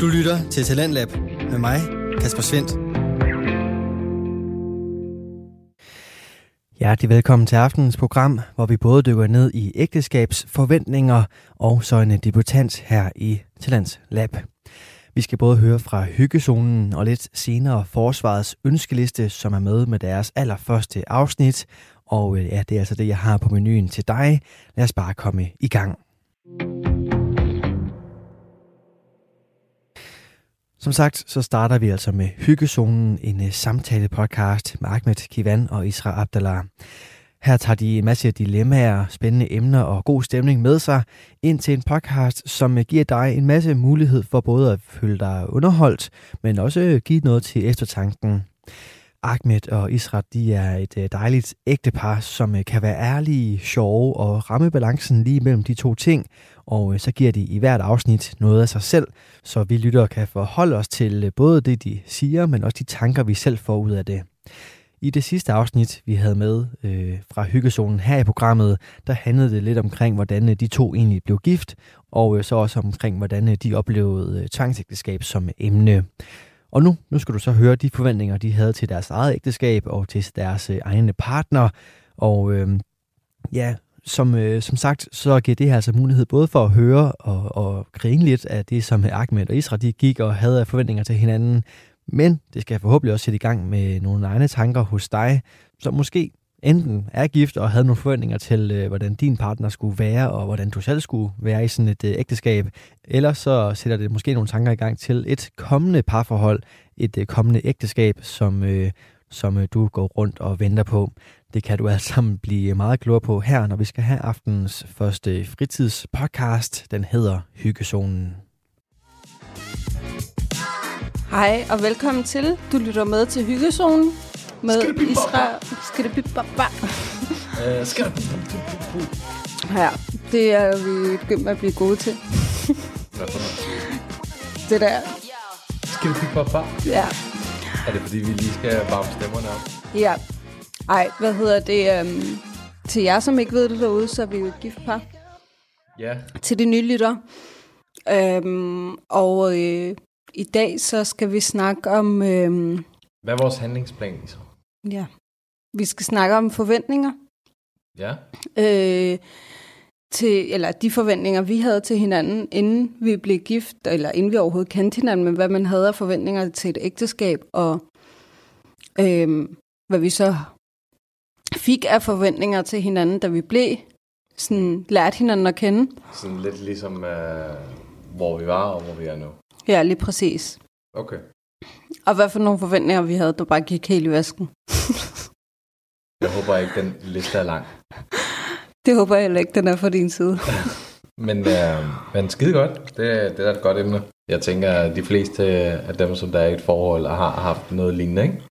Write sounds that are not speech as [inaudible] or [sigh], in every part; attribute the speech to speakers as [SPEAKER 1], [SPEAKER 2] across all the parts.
[SPEAKER 1] Du lytter til Talentlab med mig, Kasper Svendt. Hjertelig velkommen til aftenens program, hvor vi både dykker ned i ægteskabsforventninger og så en debutant her i Talents Lab. Vi skal både høre fra hyggezonen og lidt senere Forsvarets ønskeliste, som er med med deres allerførste afsnit. Og øh, ja, det er altså det, jeg har på menuen til dig. Lad os bare komme i gang. Som sagt, så starter vi altså med Hyggezonen, en øh, samtale-podcast med Ahmed Kivan og Isra Abdallah. Her tager de en masse dilemmaer, spændende emner og god stemning med sig ind til en podcast, som øh, giver dig en masse mulighed for både at føle dig underholdt, men også øh, give noget til eftertanken. Ahmed og Isra, de er et øh, dejligt ægtepar, som øh, kan være ærlige, sjove og ramme balancen lige mellem de to ting. Og øh, så giver de i hvert afsnit noget af sig selv, så vi lyttere kan forholde os til både det, de siger, men også de tanker, vi selv får ud af det. I det sidste afsnit, vi havde med øh, fra Hyggezonen her i programmet, der handlede det lidt omkring, hvordan de to egentlig blev gift, og øh, så også omkring, hvordan de oplevede øh, tvangsægteskab som emne. Og nu, nu skal du så høre de forventninger, de havde til deres eget ægteskab og til deres øh, egne partner. Og øh, ja, som, øh, som sagt, så giver det her altså mulighed både for at høre og, og grine lidt af det, som Ahmed og Isra de gik og havde af forventninger til hinanden. Men det skal forhåbentlig også sætte i gang med nogle egne tanker hos dig, som måske enten er gift og havde nogle forventninger til, øh, hvordan din partner skulle være, og hvordan du selv skulle være i sådan et øh, ægteskab, eller så sætter det måske nogle tanker i gang til et kommende parforhold, et øh, kommende ægteskab, som, øh, som øh, du går rundt og venter på. Det kan du altså sammen blive meget klogere på her, når vi skal have aftens første fritidspodcast. Den hedder Hyggezonen.
[SPEAKER 2] Hej og velkommen til. Du lytter med til Hyggezonen med Israel. Skal det blive Ja, det er vi begyndt med at blive gode til. Det der,
[SPEAKER 3] Skal kigge på
[SPEAKER 2] ja.
[SPEAKER 3] Er det fordi, vi lige skal varme stemmerne op?
[SPEAKER 2] Ja. Ej, hvad hedder det? Um, til jer, som ikke ved det derude, så er vi jo et gift par.
[SPEAKER 3] Ja.
[SPEAKER 2] Til de nye lytter. Um, og øh, i dag, så skal vi snakke om... øhm,
[SPEAKER 3] Hvad er vores handlingsplan, Isra?
[SPEAKER 2] Ja, vi skal snakke om forventninger.
[SPEAKER 3] Ja.
[SPEAKER 2] øh, til, eller de forventninger, vi havde til hinanden, inden vi blev gift, eller inden vi overhovedet kendte hinanden, men hvad man havde af forventninger til et ægteskab, og øh, hvad vi så fik af forventninger til hinanden, da vi blev sådan lærte hinanden at kende.
[SPEAKER 3] Sådan lidt ligesom, øh, hvor vi var og hvor vi er nu.
[SPEAKER 2] Ja, lige præcis.
[SPEAKER 3] Okay.
[SPEAKER 2] Og hvad for nogle forventninger vi havde, der bare gik helt i vasken. [laughs]
[SPEAKER 3] Jeg håber ikke, den liste er lang.
[SPEAKER 2] Det håber jeg heller ikke, den er fra din side. [laughs]
[SPEAKER 3] Men, øh, men skide godt. Det, det er et godt emne. Jeg tænker, at de fleste af dem, som der er i et forhold, har haft noget lignende, ikke?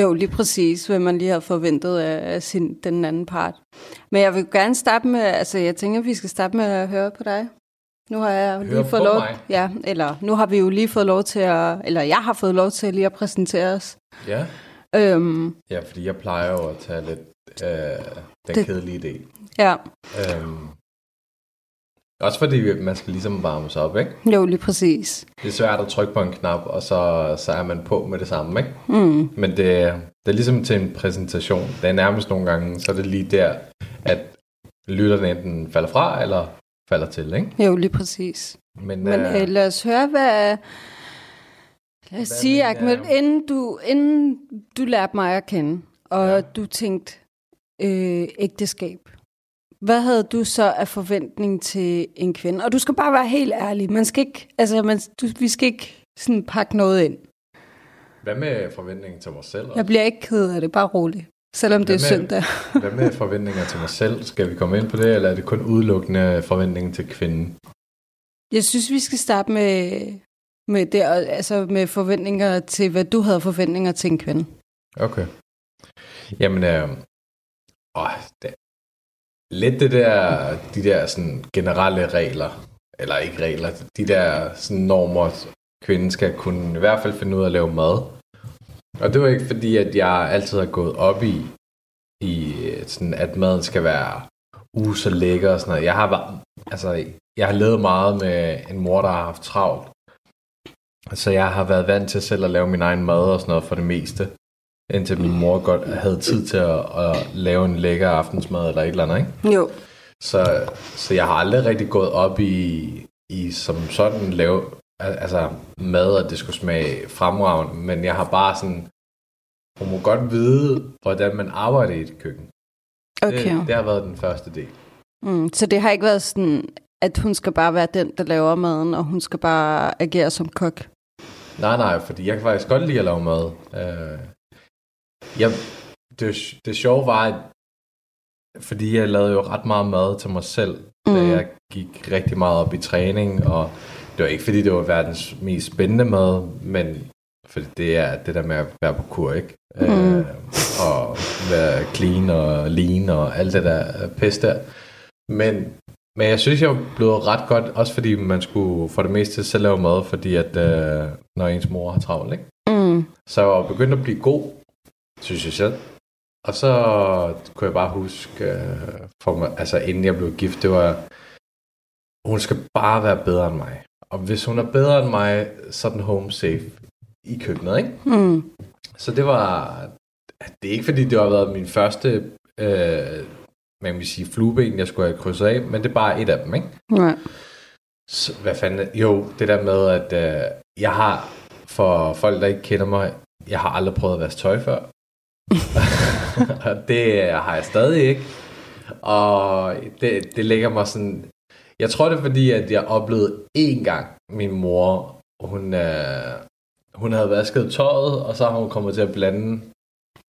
[SPEAKER 2] Jo, lige præcis, hvad man lige har forventet af sin, den anden part. Men jeg vil gerne starte med, altså jeg tænker, vi skal starte med at høre på dig. Nu har jeg lige fået
[SPEAKER 3] på
[SPEAKER 2] lov,
[SPEAKER 3] mig?
[SPEAKER 2] ja, eller nu har vi jo lige fået lov til at, eller jeg har fået lov til lige at præsentere os.
[SPEAKER 3] Ja.
[SPEAKER 2] Øhm,
[SPEAKER 3] Ja, fordi jeg plejer jo at tage lidt øh, den
[SPEAKER 2] det...
[SPEAKER 3] kedelige del.
[SPEAKER 2] ja,
[SPEAKER 3] Øhm, også fordi man skal ligesom varme sig op, ikke?
[SPEAKER 2] jo, lige præcis.
[SPEAKER 3] Det er svært at trykke på en knap, og så, så er man på med det samme, ikke?
[SPEAKER 2] Mm,
[SPEAKER 3] Men det, det er ligesom til en præsentation. Det er nærmest nogle gange, så er det lige der, at lytterne enten falder fra, eller falder til, ikke?
[SPEAKER 2] jo, lige præcis.
[SPEAKER 3] Men,
[SPEAKER 2] Men øh, lad os høre, hvad... Lad os
[SPEAKER 3] Hvad
[SPEAKER 2] sige, Ahmed,
[SPEAKER 3] jeg?
[SPEAKER 2] inden du, inden du lærte mig at kende, og
[SPEAKER 3] Ja.
[SPEAKER 2] du tænkte øh, ægteskab, hvad havde du så af forventning til en kvinde? Og du skal bare være helt ærlig. Man skal ikke, altså, man, du, vi skal ikke sådan pakke noget ind.
[SPEAKER 3] hvad med forventninger til mig selv?
[SPEAKER 2] Jeg bliver ikke ked af det, bare roligt. Selvom det er
[SPEAKER 3] Hvad med-
[SPEAKER 2] søndag.
[SPEAKER 3] Hvad med forventninger til mig selv? Skal vi komme ind på det, eller er det kun udelukkende forventninger til kvinden?
[SPEAKER 2] Jeg synes, vi skal starte med, med, det, altså med forventninger til, hvad du havde forventninger til en kvinde.
[SPEAKER 3] Okay. Jamen, øh, åh, det, lidt det der, de der sådan generelle regler, eller ikke regler, de der sådan normer, kvinden skal kunne i hvert fald finde ud af at lave mad. Og det var ikke fordi, at jeg altid har gået op i, i øh, sådan, at maden skal være uh, så lækker og sådan noget. Jeg har, været- altså, jeg har levet meget med en mor, der har haft travlt. Så jeg har været vant til selv at lave min egen mad og sådan noget for det meste. Indtil min mor godt havde tid til at, at lave en lækker aftensmad eller et eller andet, ikke?
[SPEAKER 2] Jo.
[SPEAKER 3] Så, så jeg har aldrig rigtig gået op i, i som sådan lave altså mad, at det skulle smage fremragende, men jeg har bare sådan, hun må godt vide, hvordan man arbejder i et køkken.
[SPEAKER 2] Okay.
[SPEAKER 3] Det, det har været den første del.
[SPEAKER 2] Mm, så det har ikke været sådan, at hun skal bare være den, der laver maden, og hun skal bare agere som kok?
[SPEAKER 3] Nej, nej, fordi jeg kan faktisk godt lide at lave mad. Uh, jeg, det, det sjove var, at fordi jeg lavede jo ret meget mad til mig selv, mm. da jeg gik rigtig meget op i træning, og det var ikke fordi, det var verdens mest spændende mad, men for det er det der med at være på kur, ikke? Mm. Øh, og være clean og lean og alt det der pis der. Men, men jeg synes, jeg blev ret godt, også fordi man skulle for det meste selv lave mad, fordi at øh, når ens mor har travlt, ikke? Mm. Så jeg begyndte at blive god, synes jeg selv. Og så kunne jeg bare huske, øh, for mig, altså inden jeg blev gift, det var, hun skal bare være bedre end mig. Og hvis hun er bedre end mig, så er den home safe i køkkenet, ikke? Mm. Så det var... Det er ikke fordi, det har været min første, øh, man vil sige, flueben, jeg skulle have krydset af, men det er bare et af dem, ikke?
[SPEAKER 2] Nej.
[SPEAKER 3] Så, hvad fanden? Jo, det der med, at øh, jeg har, for folk, der ikke kender mig, jeg har aldrig prøvet at vaske tøj før. [laughs] og det har jeg stadig ikke. Og det, det ligger mig sådan... Jeg tror, det er fordi, at jeg oplevede én gang min mor, hun, øh, hun havde vasket tøjet, og så har hun kommet til at blande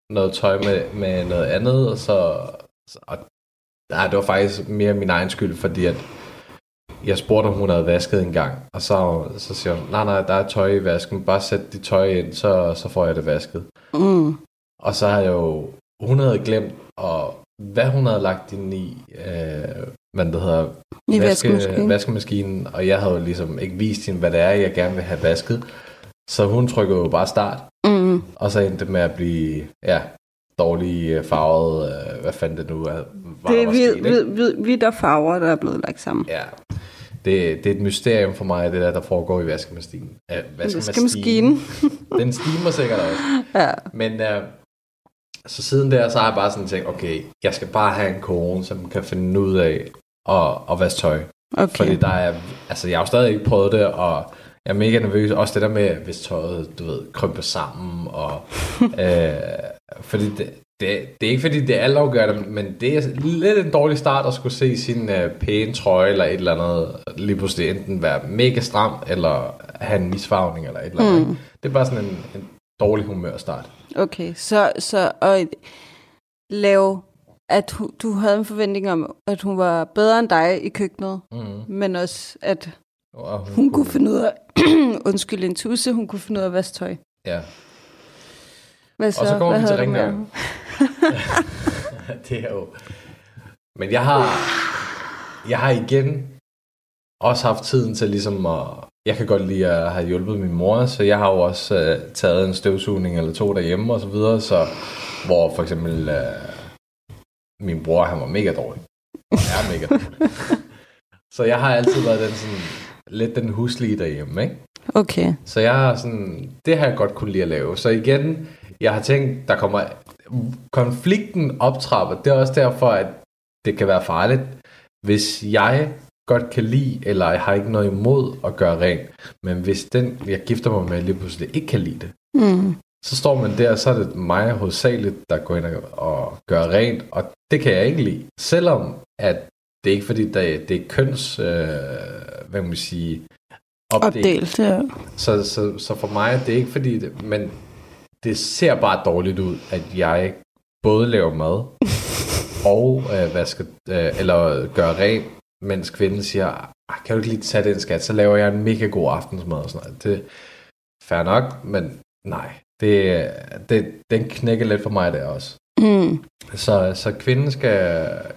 [SPEAKER 3] noget tøj med, med noget andet, og så... Og, nej, det var faktisk mere min egen skyld, fordi at jeg spurgte, om hun havde vasket en gang, og så, så siger hun, nej, nej, der er tøj i vasken, bare sæt dit tøj ind, så, så får jeg det vasket. Mm. Og så har jeg jo, hun havde glemt, og hvad hun havde lagt ind i, øh, hvad det hedder,
[SPEAKER 2] I vaske, vaskemaskinen.
[SPEAKER 3] vaskemaskinen, og jeg havde jo ligesom ikke vist hende, hvad det er, jeg gerne vil have vasket. Så hun trykkede jo bare start, mm. og så endte det med at blive, ja, dårlig øh, farvet, øh, hvad fanden det nu er.
[SPEAKER 2] Det er hvid, hvid, hvid, hvid og farver, der er blevet lagt sammen.
[SPEAKER 3] Ja, det, det er et mysterium for mig, det der, der foregår i vaskemaskinen.
[SPEAKER 2] Ja, vaskemaskinen. [laughs]
[SPEAKER 3] Den stimer sikkert også. [laughs] Ja. Men uh, så siden der, så har jeg bare sådan tænkt, okay, jeg skal bare have en kone, som kan finde ud af at, at vaske tøj. Okay. Fordi der er, altså jeg har jo stadig ikke prøvet det, og jeg er mega nervøs. Også det der med, hvis tøjet, du ved, krymper sammen. Og, [laughs] øh, fordi det, det, det er ikke fordi, det er altafgørende, men det er lidt en dårlig start at skulle se sin øh, pæne trøje eller et eller andet lige pludselig enten være mega stram, eller have en misfarvning eller et eller andet. Mm. Det er bare sådan en, en dårlig humørstart.
[SPEAKER 2] Okay, så, så og lave, at hu, du havde en forventning om, at hun var bedre end dig i køkkenet, mm. men også at og hun, hun kunne finde ud af, [clears throat] undskyld, en tusse, hun kunne finde ud af at vaske tøj.
[SPEAKER 3] Ja.
[SPEAKER 2] Hvad så?
[SPEAKER 3] Og så kommer Hvad vi til rengøring. [laughs] det er jo... Men jeg har, jeg har igen også haft tiden til ligesom at... Jeg kan godt lide at have hjulpet min mor, så jeg har jo også uh, taget en støvsugning eller to derhjemme og så videre, så hvor for eksempel uh, min bror, han var mega dårlig. Og er mega dårlig. [laughs] så jeg har altid været den sådan, lidt den huslige derhjemme, ikke?
[SPEAKER 2] Okay.
[SPEAKER 3] Så jeg har sådan, det har jeg godt kunne lide at lave. Så igen, jeg har tænkt, der kommer, konflikten optrapper. Det er også derfor, at det kan være farligt, hvis jeg godt kan lide, eller jeg har ikke noget imod at gøre rent, men hvis den, jeg gifter mig med, lige pludselig ikke kan lide det, mm. Så står man der, så er det mig hovedsageligt, der går ind og gør rent, og det kan jeg ikke lide. Selvom at det er ikke fordi, det, det er køns, øh, hvad man sige,
[SPEAKER 2] opdelt. opdelt ja.
[SPEAKER 3] så, så, så for mig, det er ikke fordi, det, men det ser bare dårligt ud, at jeg både laver mad [laughs] og øh, vasker, øh, eller gør rent, mens kvinden siger, ah, kan du ikke lige tage den skat, så laver jeg en mega god aftensmad og sådan noget. Det er fair nok, men nej, det, det, den knækker lidt for mig der også. Mm. Så, så kvinden skal,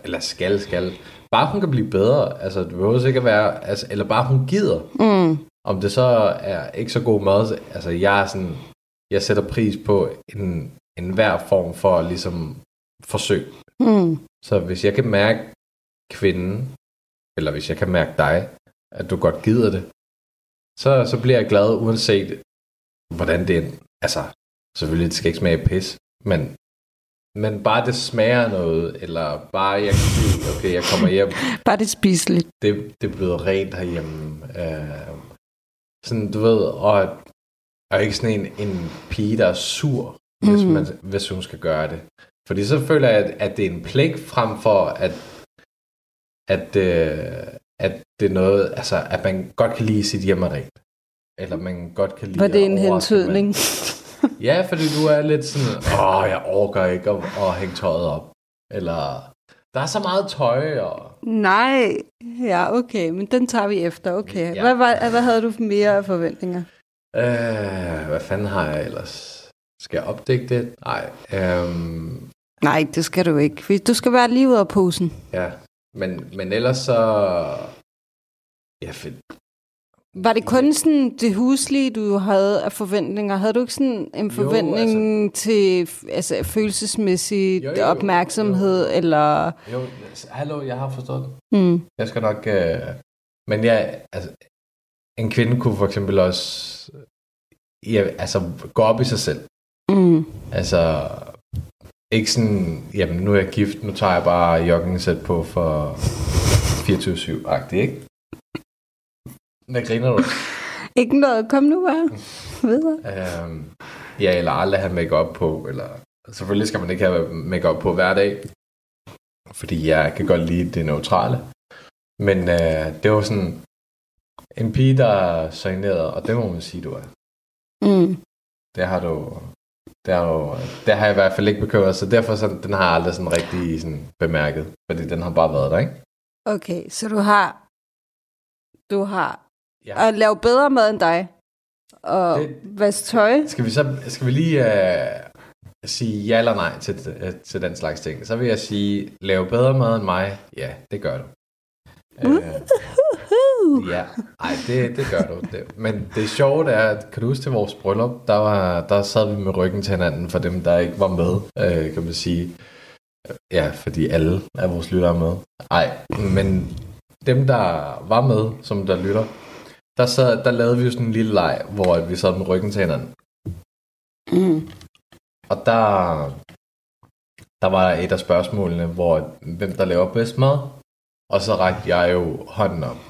[SPEAKER 3] eller skal, skal, bare hun kan blive bedre, altså det behøver ikke at være, altså, eller bare hun gider. Mm. Om det så er ikke så god mad, altså jeg er sådan, jeg sætter pris på en, en hver form for ligesom forsøg. Mm. Så hvis jeg kan mærke kvinden, eller hvis jeg kan mærke dig, at du godt gider det, så, så bliver jeg glad, uanset hvordan det. Altså, selvfølgelig, det skal ikke smage pis, men, men bare det smager noget, eller bare jeg kan sige, okay, jeg kommer hjem. [laughs]
[SPEAKER 2] bare det spiseligt.
[SPEAKER 3] Det, det er blevet rent herhjemme. Øh, sådan, du ved, og, og ikke sådan en, en pige, der er sur, mm. hvis, man, hvis hun skal gøre det. Fordi så føler jeg, at, at det er en pligt frem for, at, at, øh, at det er noget, altså, at man godt kan lide sit hjemme rent. Eller man godt kan lide
[SPEAKER 2] Var det en hentydning? [laughs]
[SPEAKER 3] ja, fordi du er lidt sådan, åh, jeg orker ikke at, at hænge tøjet op. Eller, der er så meget tøj. Og...
[SPEAKER 2] Nej, ja, okay, men den tager vi efter, okay. Ja. Hvad, hvad, hvad havde du mere af forventninger?
[SPEAKER 3] Øh, hvad fanden har jeg ellers? Skal jeg opdække det? Nej. Øhm...
[SPEAKER 2] Nej, det skal du ikke. Du skal være lige ud af posen.
[SPEAKER 3] Ja, men, men ellers så... Ja.
[SPEAKER 2] Var det kun sådan det huslige, du havde af forventninger? Havde du ikke sådan en forventning jo, altså, til altså, følelsesmæssig jo, jo, opmærksomhed?
[SPEAKER 3] Jo.
[SPEAKER 2] Eller?
[SPEAKER 3] jo, hallo, jeg har forstået det. Mm. Jeg skal nok... Uh... Men jeg, altså, en kvinde kunne for eksempel også ja, altså, gå op i sig selv. Mm. Altså, ikke sådan, jamen nu er jeg gift, nu tager jeg bare jogging-sæt på for [laughs] 24-7-agtigt, ikke? Hvad griner du?
[SPEAKER 2] Ikke noget, kom nu bare videre.
[SPEAKER 3] Øhm, ja, eller aldrig have makeup på, eller selvfølgelig skal man ikke have makeup på hver dag, fordi jeg kan godt lide det neutrale. Men øh, det var sådan en pige, der er og det må man sige, du er. Mm. Det har du, det har, du, det har jeg i hvert fald ikke bekymret, så derfor så, den har jeg aldrig sådan rigtig sådan bemærket, fordi den har bare været der, ikke?
[SPEAKER 2] Okay, så du har, du har ja. at lave bedre mad end dig, og det, vaske tøj.
[SPEAKER 3] Skal vi så, skal vi lige uh, sige ja eller nej til, uh, til den slags ting? Så vil jeg sige, lave bedre mad end mig, ja, det gør du. Uh, [laughs] Ja, ej, det, det gør du. Det. Men det sjove er, at kan du huske til vores bryllup, der, var, der sad vi med ryggen til hinanden for dem, der ikke var med, øh, kan man sige. Ja, fordi alle af vores lyttere er med. Ej, men dem, der var med, som der lytter, der, sad, der lavede vi jo sådan en lille leg, hvor vi sad med ryggen til hinanden. Mm. Og der, der var et af spørgsmålene, hvor hvem der laver bedst mad. Og så rakte jeg jo hånden op.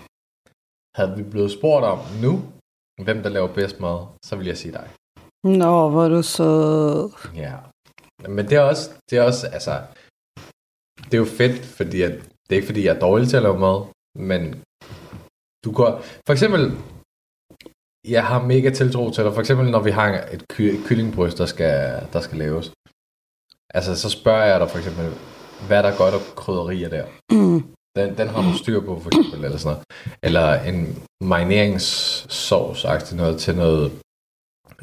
[SPEAKER 3] Havde vi blevet spurgt om nu, hvem der laver bedst mad, så vil jeg sige dig.
[SPEAKER 2] Nå, hvor du så...
[SPEAKER 3] Ja. Men det er også, det er også, altså, det er jo fedt, fordi at, det er ikke fordi, jeg er dårlig til at lave mad, men du går, for eksempel, jeg har mega tiltro til dig, for eksempel når vi har et, ky- kyllingbryst, der skal, der skal laves. Altså, så spørger jeg dig for eksempel, hvad er der godt af krydderier der? Mm. Den, den har du styr på, for eksempel, eller sådan noget. Eller en marineringssauce noget til noget,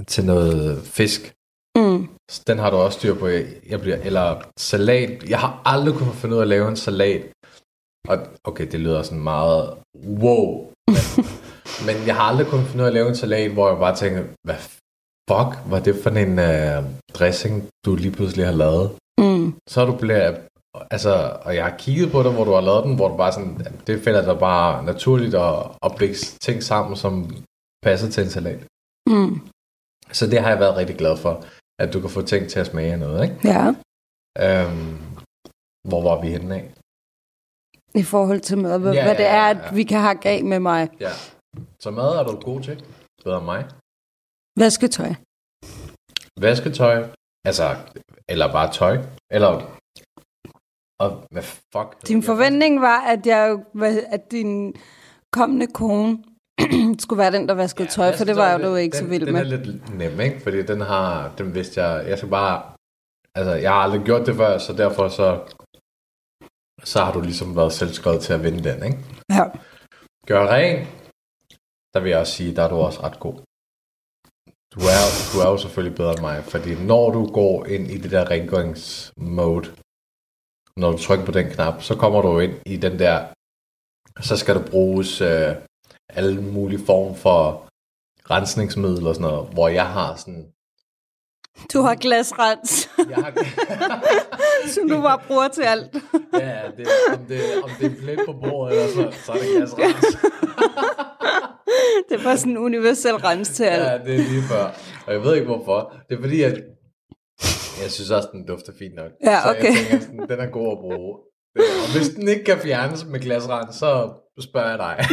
[SPEAKER 3] til noget fisk. Mm. Den har du også styr på. Jeg bliver, eller salat. Jeg har aldrig kunnet finde ud af at lave en salat. Og, okay, det lyder sådan meget wow. Men, [laughs] men jeg har aldrig kunnet finde ud af at lave en salat, hvor jeg bare tænker, hvad fuck var det for en uh, dressing, du lige pludselig har lavet? Mm. Så er du blevet, Altså, og jeg har kigget på det, hvor du har lavet den, hvor du bare sådan, det finder dig bare naturligt at, at blægge ting sammen, som passer til en salat. Mm. Så det har jeg været rigtig glad for, at du kan få ting til at smage noget, ikke?
[SPEAKER 2] Ja.
[SPEAKER 3] Øhm, hvor var vi henne af?
[SPEAKER 2] I forhold til mad, hvad, ja, hvad det er, at ja. vi kan have af med mig.
[SPEAKER 3] Ja. Så mad er du god til? Bedre end mig?
[SPEAKER 2] Vasketøj.
[SPEAKER 3] Vasketøj? Altså, eller bare tøj? Eller og hvad fuck?
[SPEAKER 2] Din forventning var, at, jeg, at din kommende kone [clears throat] skulle være den, der vaskede ja, tøj, for det var jo du ikke
[SPEAKER 3] den,
[SPEAKER 2] så vild
[SPEAKER 3] den
[SPEAKER 2] med.
[SPEAKER 3] Den er lidt nem, ikke? Fordi den har, den vidste jeg, jeg skal bare, altså jeg har aldrig gjort det før, så derfor så, så har du ligesom været selvskrevet til at vinde den, ikke?
[SPEAKER 2] Ja.
[SPEAKER 3] Gør ren, der vil jeg også sige, der er du også ret god. Du er, du er jo selvfølgelig bedre end mig, fordi når du går ind i det der rengøringsmode, når du trykker på den knap, så kommer du ind i den der, så skal der bruges øh, alle mulige form for rensningsmiddel og sådan noget, hvor jeg har sådan,
[SPEAKER 2] Du har glasrens,
[SPEAKER 3] Jeg har...
[SPEAKER 2] som [laughs] du bare bruger til alt.
[SPEAKER 3] ja, det, om, det, om det er plet på bordet, eller så, så er det glasrens. [laughs]
[SPEAKER 2] Det er bare sådan en universel rens til alt.
[SPEAKER 3] Ja, det er lige før. Og jeg ved ikke hvorfor. Det er fordi, at jeg synes også, den dufter fint nok.
[SPEAKER 2] Ja,
[SPEAKER 3] Så
[SPEAKER 2] okay.
[SPEAKER 3] jeg tænker, sådan, den er god at bruge. Og hvis den ikke kan fjernes med glasrens, så spørger jeg dig.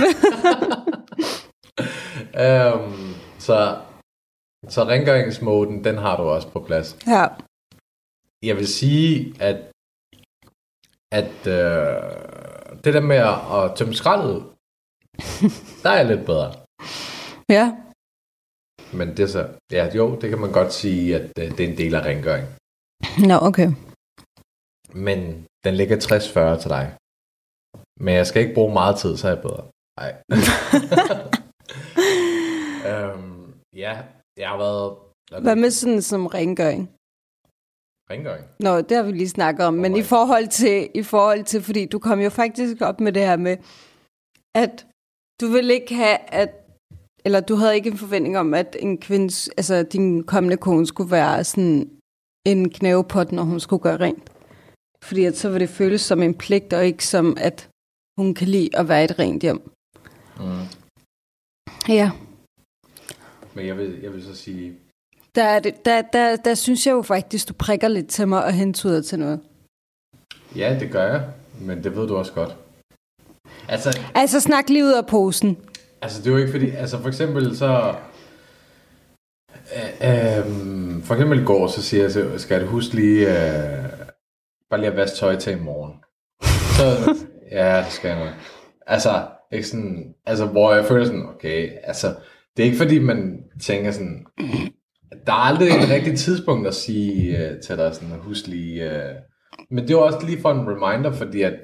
[SPEAKER 3] um, [laughs] så, så rengøringsmåden, den har du også på plads.
[SPEAKER 2] Ja.
[SPEAKER 3] Jeg vil sige, at, at øh, det der med at, tømme skraldet ud, [laughs] der er lidt bedre.
[SPEAKER 2] Ja.
[SPEAKER 3] Men det så, ja, jo, det kan man godt sige, at øh, det er en del af rengøring.
[SPEAKER 2] Nå, okay.
[SPEAKER 3] Men den ligger 60-40 til dig. Men jeg skal ikke bruge meget tid, så er jeg bedre. Nej. [laughs] [laughs] øhm, ja, jeg har været...
[SPEAKER 2] Hvad med sådan som rengøring?
[SPEAKER 3] Rengøring?
[SPEAKER 2] Nå, det har vi lige snakket om, men i forhold til, i forhold til, fordi du kom jo faktisk op med det her med, at du vil ikke have, at, eller du havde ikke en forventning om, at en kvindes, altså din kommende kone skulle være sådan en knævepot, når hun skulle gøre rent. Fordi at så vil det føles som en pligt, og ikke som, at hun kan lide at være i et rent hjem.
[SPEAKER 3] Mm.
[SPEAKER 2] Ja,
[SPEAKER 3] Men jeg vil, jeg vil så sige...
[SPEAKER 2] der, er det, der, der, der synes jeg jo faktisk, du prikker lidt til mig og hentyder til noget.
[SPEAKER 3] Ja, det gør jeg. Men det ved du også godt. Altså,
[SPEAKER 2] Altså snak lige ud af posen.
[SPEAKER 3] Altså, det er jo ikke fordi... Altså, for eksempel så... Øh, øh, for eksempel i går, så siger jeg, så skal du huske lige... Øh, bare lige at vaske tøj til i morgen. Så, [laughs] ja, det skal jeg nok. Altså, ikke sådan, altså, hvor jeg føler sådan, okay, altså, det er ikke fordi, man tænker sådan, der er aldrig et rigtigt tidspunkt at sige øh, til dig sådan, husk lige, øh, men det er jo også lige for en reminder, fordi at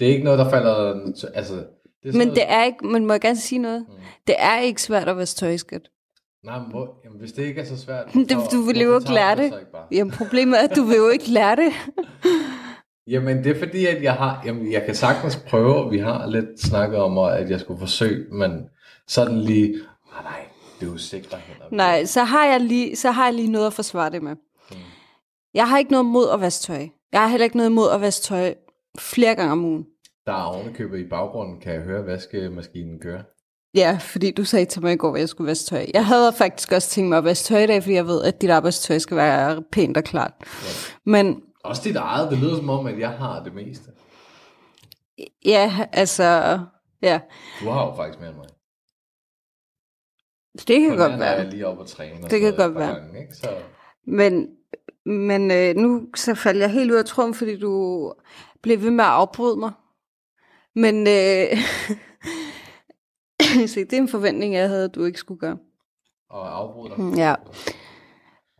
[SPEAKER 3] det er ikke noget, der falder, altså, det er
[SPEAKER 2] Men det er ikke, man må jeg gerne sige noget.
[SPEAKER 3] Mm.
[SPEAKER 2] Det er ikke svært at vaske tøj, skat.
[SPEAKER 3] Nej, men hvor, jamen, hvis det ikke er så svært, [laughs]
[SPEAKER 2] Det- du vil jo ikke lære det.
[SPEAKER 3] så ikke bare?
[SPEAKER 2] Jamen problemet er, at du vil jo ikke lære det. [laughs]
[SPEAKER 3] Jamen, det er fordi, at jeg har, jamen, jeg kan sagtens prøve, og vi har lidt snakket om, at jeg skulle forsøge, men sådan lige, ah, nej, det er jo sikre hænder.
[SPEAKER 2] Nej, så har jeg lige, så har jeg lige noget at forsvare det med.
[SPEAKER 3] Mm.
[SPEAKER 2] Jeg har ikke noget mod at vaske tøj. Jeg har heller ikke noget mod at vaske tøj flere gange om ugen.
[SPEAKER 3] Der er ovenikøbet i baggrunden, kan jeg høre vaskemaskinen køre.
[SPEAKER 2] Ja, fordi du sagde til mig i går, at jeg skulle vaske tøj. Jeg havde faktisk også tænkt mig at vaske tøj i dag, fordi jeg ved, at dit arbejdstøj skal være pænt og klart. Men
[SPEAKER 3] Også dit eget, det lyder som om, at jeg har det meste.
[SPEAKER 2] ja, altså, ja,
[SPEAKER 3] Du har jo faktisk mere end mig.
[SPEAKER 2] det kan godt være.
[SPEAKER 3] jeg lige oppe og træne.
[SPEAKER 2] Det kan godt være.
[SPEAKER 3] Gange, ikke? Så,
[SPEAKER 2] Men, men øh, nu så faldt jeg helt ud af trum, fordi du blev ved med at afbryde mig. Men øh, [laughs] se, det er en forventning, jeg havde, at du ikke skulle gøre.
[SPEAKER 3] og afbryde dig.
[SPEAKER 2] Ja.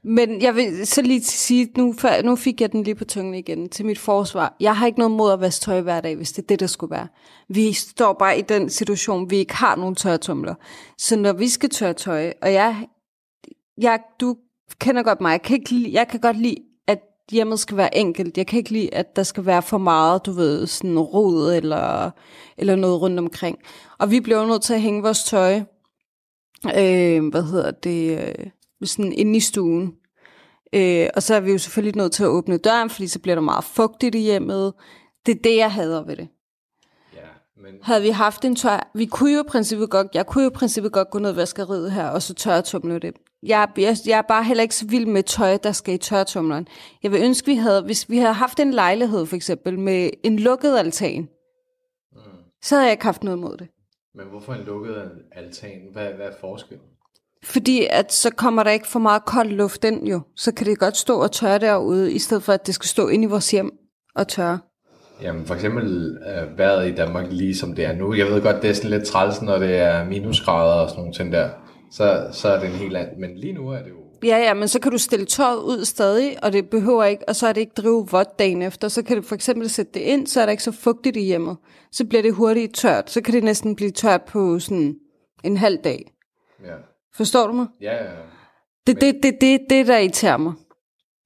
[SPEAKER 2] Men jeg vil så lige sige, nu, for, nu fik jeg den lige på tungen igen til mit forsvar. Jeg har ikke noget mod at vaske tøj hver dag, hvis det er det, der skulle være. Vi står bare i den situation, vi ikke har nogen tørretumler. Så når vi skal tørre tøj, og jeg, jeg, du kender godt mig, jeg kan, ikke lide, jeg kan godt lide, at hjemmet skal være enkelt. Jeg kan ikke lide, at der skal være for meget, du ved, sådan rod eller, eller noget rundt omkring. Og vi bliver jo nødt til at hænge vores tøj, øh, hvad hedder det, øh, sådan inde i stuen. Øh, og så er vi jo selvfølgelig nødt til at åbne døren, fordi så bliver der meget fugtigt i hjemmet. Det er det, jeg hader ved det.
[SPEAKER 3] Ja, men
[SPEAKER 2] Havde vi haft en tør... Vi kunne jo i princippet godt... Jeg kunne jo i princippet godt gå ned i vaskeriet her, og så tørretumle det. Jeg, jeg, jeg er bare heller ikke så vild med tøj, der skal i tørretumleren. Jeg vil ønske, vi havde... Hvis vi havde haft en lejlighed, for eksempel, med en lukket altan,
[SPEAKER 3] mm.
[SPEAKER 2] så havde jeg ikke haft noget mod det.
[SPEAKER 3] Men hvorfor en lukket altan? Hvad, hvad er forskellen?
[SPEAKER 2] Fordi at så kommer der ikke for meget kold luft ind jo. Så kan det godt stå og tørre derude, i stedet for at det skal stå inde i vores hjem og tørre.
[SPEAKER 3] Jamen for eksempel øh, vejret i Danmark lige som det er nu. Jeg ved godt, det er sådan lidt træls, når det er minusgrader og sådan nogle ting der. Så, så er det en helt anden. Men lige nu er det jo...
[SPEAKER 2] Ja, ja, men så kan du stille tøjet ud stadig, og det behøver ikke, og så er det ikke drive vådt dagen efter. Så kan du for eksempel sætte det ind, så er der ikke så fugtigt i hjemmet. Så bliver det hurtigt tørt. Så kan det næsten blive tørt på sådan en halv dag.
[SPEAKER 3] Ja,
[SPEAKER 2] Forstår du mig?
[SPEAKER 3] ja, ja.
[SPEAKER 2] Det det, det, det, det, der irriterer mig.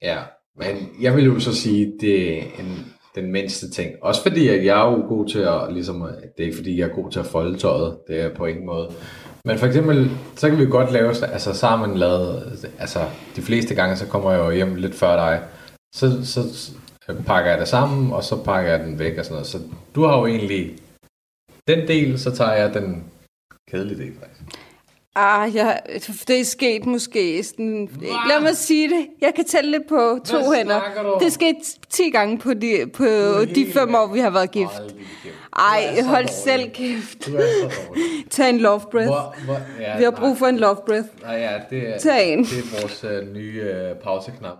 [SPEAKER 3] ja. Men jeg vil jo så sige, det er en, den mindste ting. Også fordi, at jeg er jo god til at, ligesom, det er ikke fordi, jeg er god til at folde tøjet, det er på ingen måde. Men for eksempel, så kan vi godt lave, altså sammen lavet, altså de fleste gange, så kommer jeg jo hjem lidt før dig. Så, så pakker jeg det sammen, og så pakker jeg den væk og sådan noget. Så du har jo egentlig den del, så tager jeg den kedelige del faktisk.
[SPEAKER 2] Ah, ja, det er sket måske sådan... Lad mig sige det. Jeg kan tælle det på to
[SPEAKER 3] Hvad
[SPEAKER 2] hænder.
[SPEAKER 3] snakker?
[SPEAKER 2] Det er sket 10 gange på de, på de fem år, vi har været gift. Ej,
[SPEAKER 3] så
[SPEAKER 2] hold selv kæft.
[SPEAKER 3] Du er så dårlig.
[SPEAKER 2] Tag en love breath.
[SPEAKER 3] Hvor, hvor, ja,
[SPEAKER 2] Vi har brug for en love breath.
[SPEAKER 3] Nej, ja, det er,
[SPEAKER 2] Tag en.
[SPEAKER 3] det er vores uh, nye uh, pauseknap.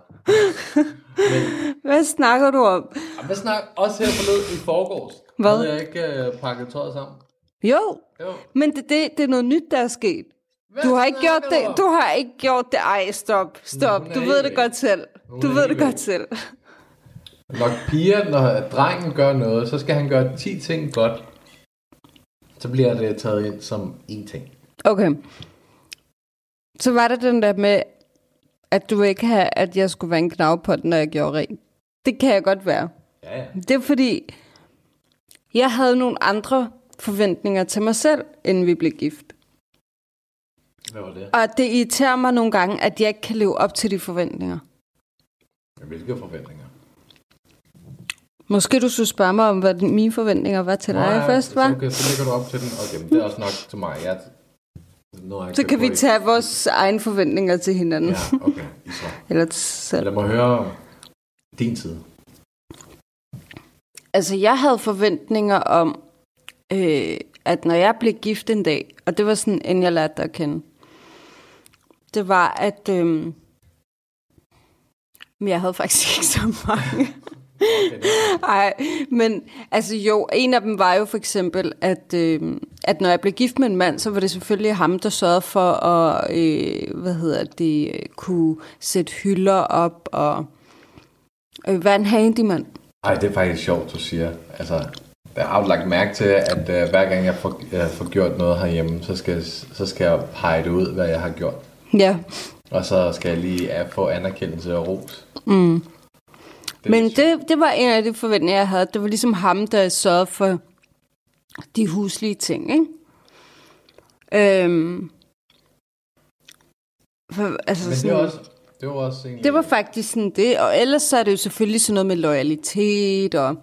[SPEAKER 3] [laughs]
[SPEAKER 2] Hvad snakker du om?
[SPEAKER 3] Hvad snak? Også her forleden i forgårs.
[SPEAKER 2] Hvad?
[SPEAKER 3] Havde jeg ikke uh, pakket tøjet sammen?
[SPEAKER 2] Jo,
[SPEAKER 3] Jo.
[SPEAKER 2] men det, det, det er noget nyt, der er sket.
[SPEAKER 3] Hvad
[SPEAKER 2] Du har ikke gjort det. Du har ikke gjort det. Ej, stop. Stop. Du ved det godt selv. Du ved det godt selv.
[SPEAKER 3] Når piger, når drengen gør noget, så skal han gøre 10 ting godt. Så bliver det taget ind som én ting.
[SPEAKER 2] Okay. Så var det den der med, at du ikke have, at jeg skulle være en knavpot, når jeg gjorde rent. Det kan jeg godt være.
[SPEAKER 3] Ja, ja.
[SPEAKER 2] Det er fordi, jeg havde nogle andre forventninger til mig selv, inden vi blev gift.
[SPEAKER 3] Hvad var det?
[SPEAKER 2] Og det irriterer mig nogle gange, at jeg ikke kan leve op til de forventninger.
[SPEAKER 3] Hvilke forventninger?
[SPEAKER 2] Måske du skulle spørge mig om, hvad mine forventninger var til dig
[SPEAKER 3] Nej,
[SPEAKER 2] først, var?
[SPEAKER 3] Så, okay, så lægger du op til den. Okay, men det er også nok til mig. Jeg, har jeg
[SPEAKER 2] Så
[SPEAKER 3] ikke
[SPEAKER 2] kan vi tage vores egne forventninger til hinanden.
[SPEAKER 3] Ja, okay. Så. [laughs]
[SPEAKER 2] Eller selv.
[SPEAKER 3] Lad mig høre din side.
[SPEAKER 2] Altså, jeg havde forventninger om, øh, at når jeg blev gift en dag, og det var sådan, inden jeg lærte dig at kende, det var, at øhm, men jeg havde faktisk ikke så mange. Nej, men altså jo, en af dem var jo for eksempel, at, øh, at når jeg blev gift med en mand, så var det selvfølgelig ham, der sørgede for at, øh, hvad hedder det, kunne sætte hylder op og øh, være en handyman.
[SPEAKER 3] Nej, det er faktisk sjovt, du siger. Altså, jeg har jo lagt mærke til, at øh, hver gang jeg får, jeg får gjort noget herhjemme, så skal, så skal jeg pege det ud, hvad jeg har gjort.
[SPEAKER 2] Ja,
[SPEAKER 3] Og så skal jeg lige få anerkendelse og ros.
[SPEAKER 2] mm.
[SPEAKER 3] Det
[SPEAKER 2] Men det, det var en af de forventninger, jeg havde. Det var ligesom ham, der sørgede for de huslige ting, ikke? Øhm, for, altså
[SPEAKER 3] Men det
[SPEAKER 2] sådan,
[SPEAKER 3] er også, det var også egentlig...
[SPEAKER 2] det var faktisk sådan det. Og ellers så er det jo selvfølgelig sådan noget med loyalitet, og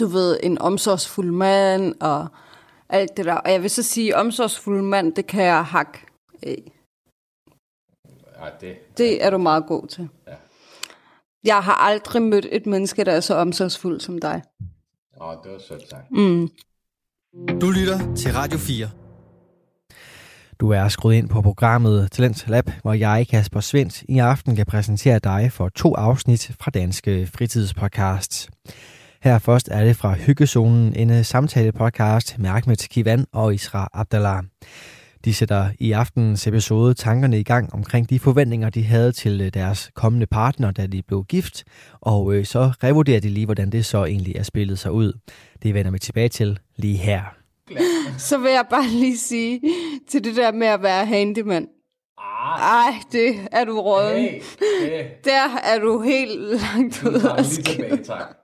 [SPEAKER 2] du ved, en omsorgsfuld mand, og alt det der. Og jeg vil så sige, omsorgsfuld mand, det kan jeg hakke.
[SPEAKER 3] Ej, det...
[SPEAKER 2] Det er du meget god til.
[SPEAKER 3] Ja.
[SPEAKER 2] Jeg har aldrig mødt et menneske, der er så omsorgsfuld som dig.
[SPEAKER 3] Åh, det var sødt sagt.
[SPEAKER 2] Mm.
[SPEAKER 1] Du lytter til Radio 4. Du er skruet ind på programmet Talent Lab, hvor jeg, Kasper Svendt, i aften kan præsentere dig for to afsnit fra Danske Fritidspodcast. Her først er det fra Hyggezonen, en samtale-podcast med Ahmed Kivan og Isra Abdallah. De sætter i aftenens episode tankerne i gang omkring de forventninger, de havde til øh, deres kommende partner, da de blev gift, og øh, så revurderer de lige, hvordan det så egentlig er spillet sig ud. Det vender vi tilbage til lige her. [laughs]
[SPEAKER 2] Så vil jeg bare lige sige til det der med at være handyman.
[SPEAKER 3] Ah,
[SPEAKER 2] Ej, det er du råden.
[SPEAKER 3] hey, hey.
[SPEAKER 2] Der er du helt langt ud af
[SPEAKER 3] vi lige tilbage, tak.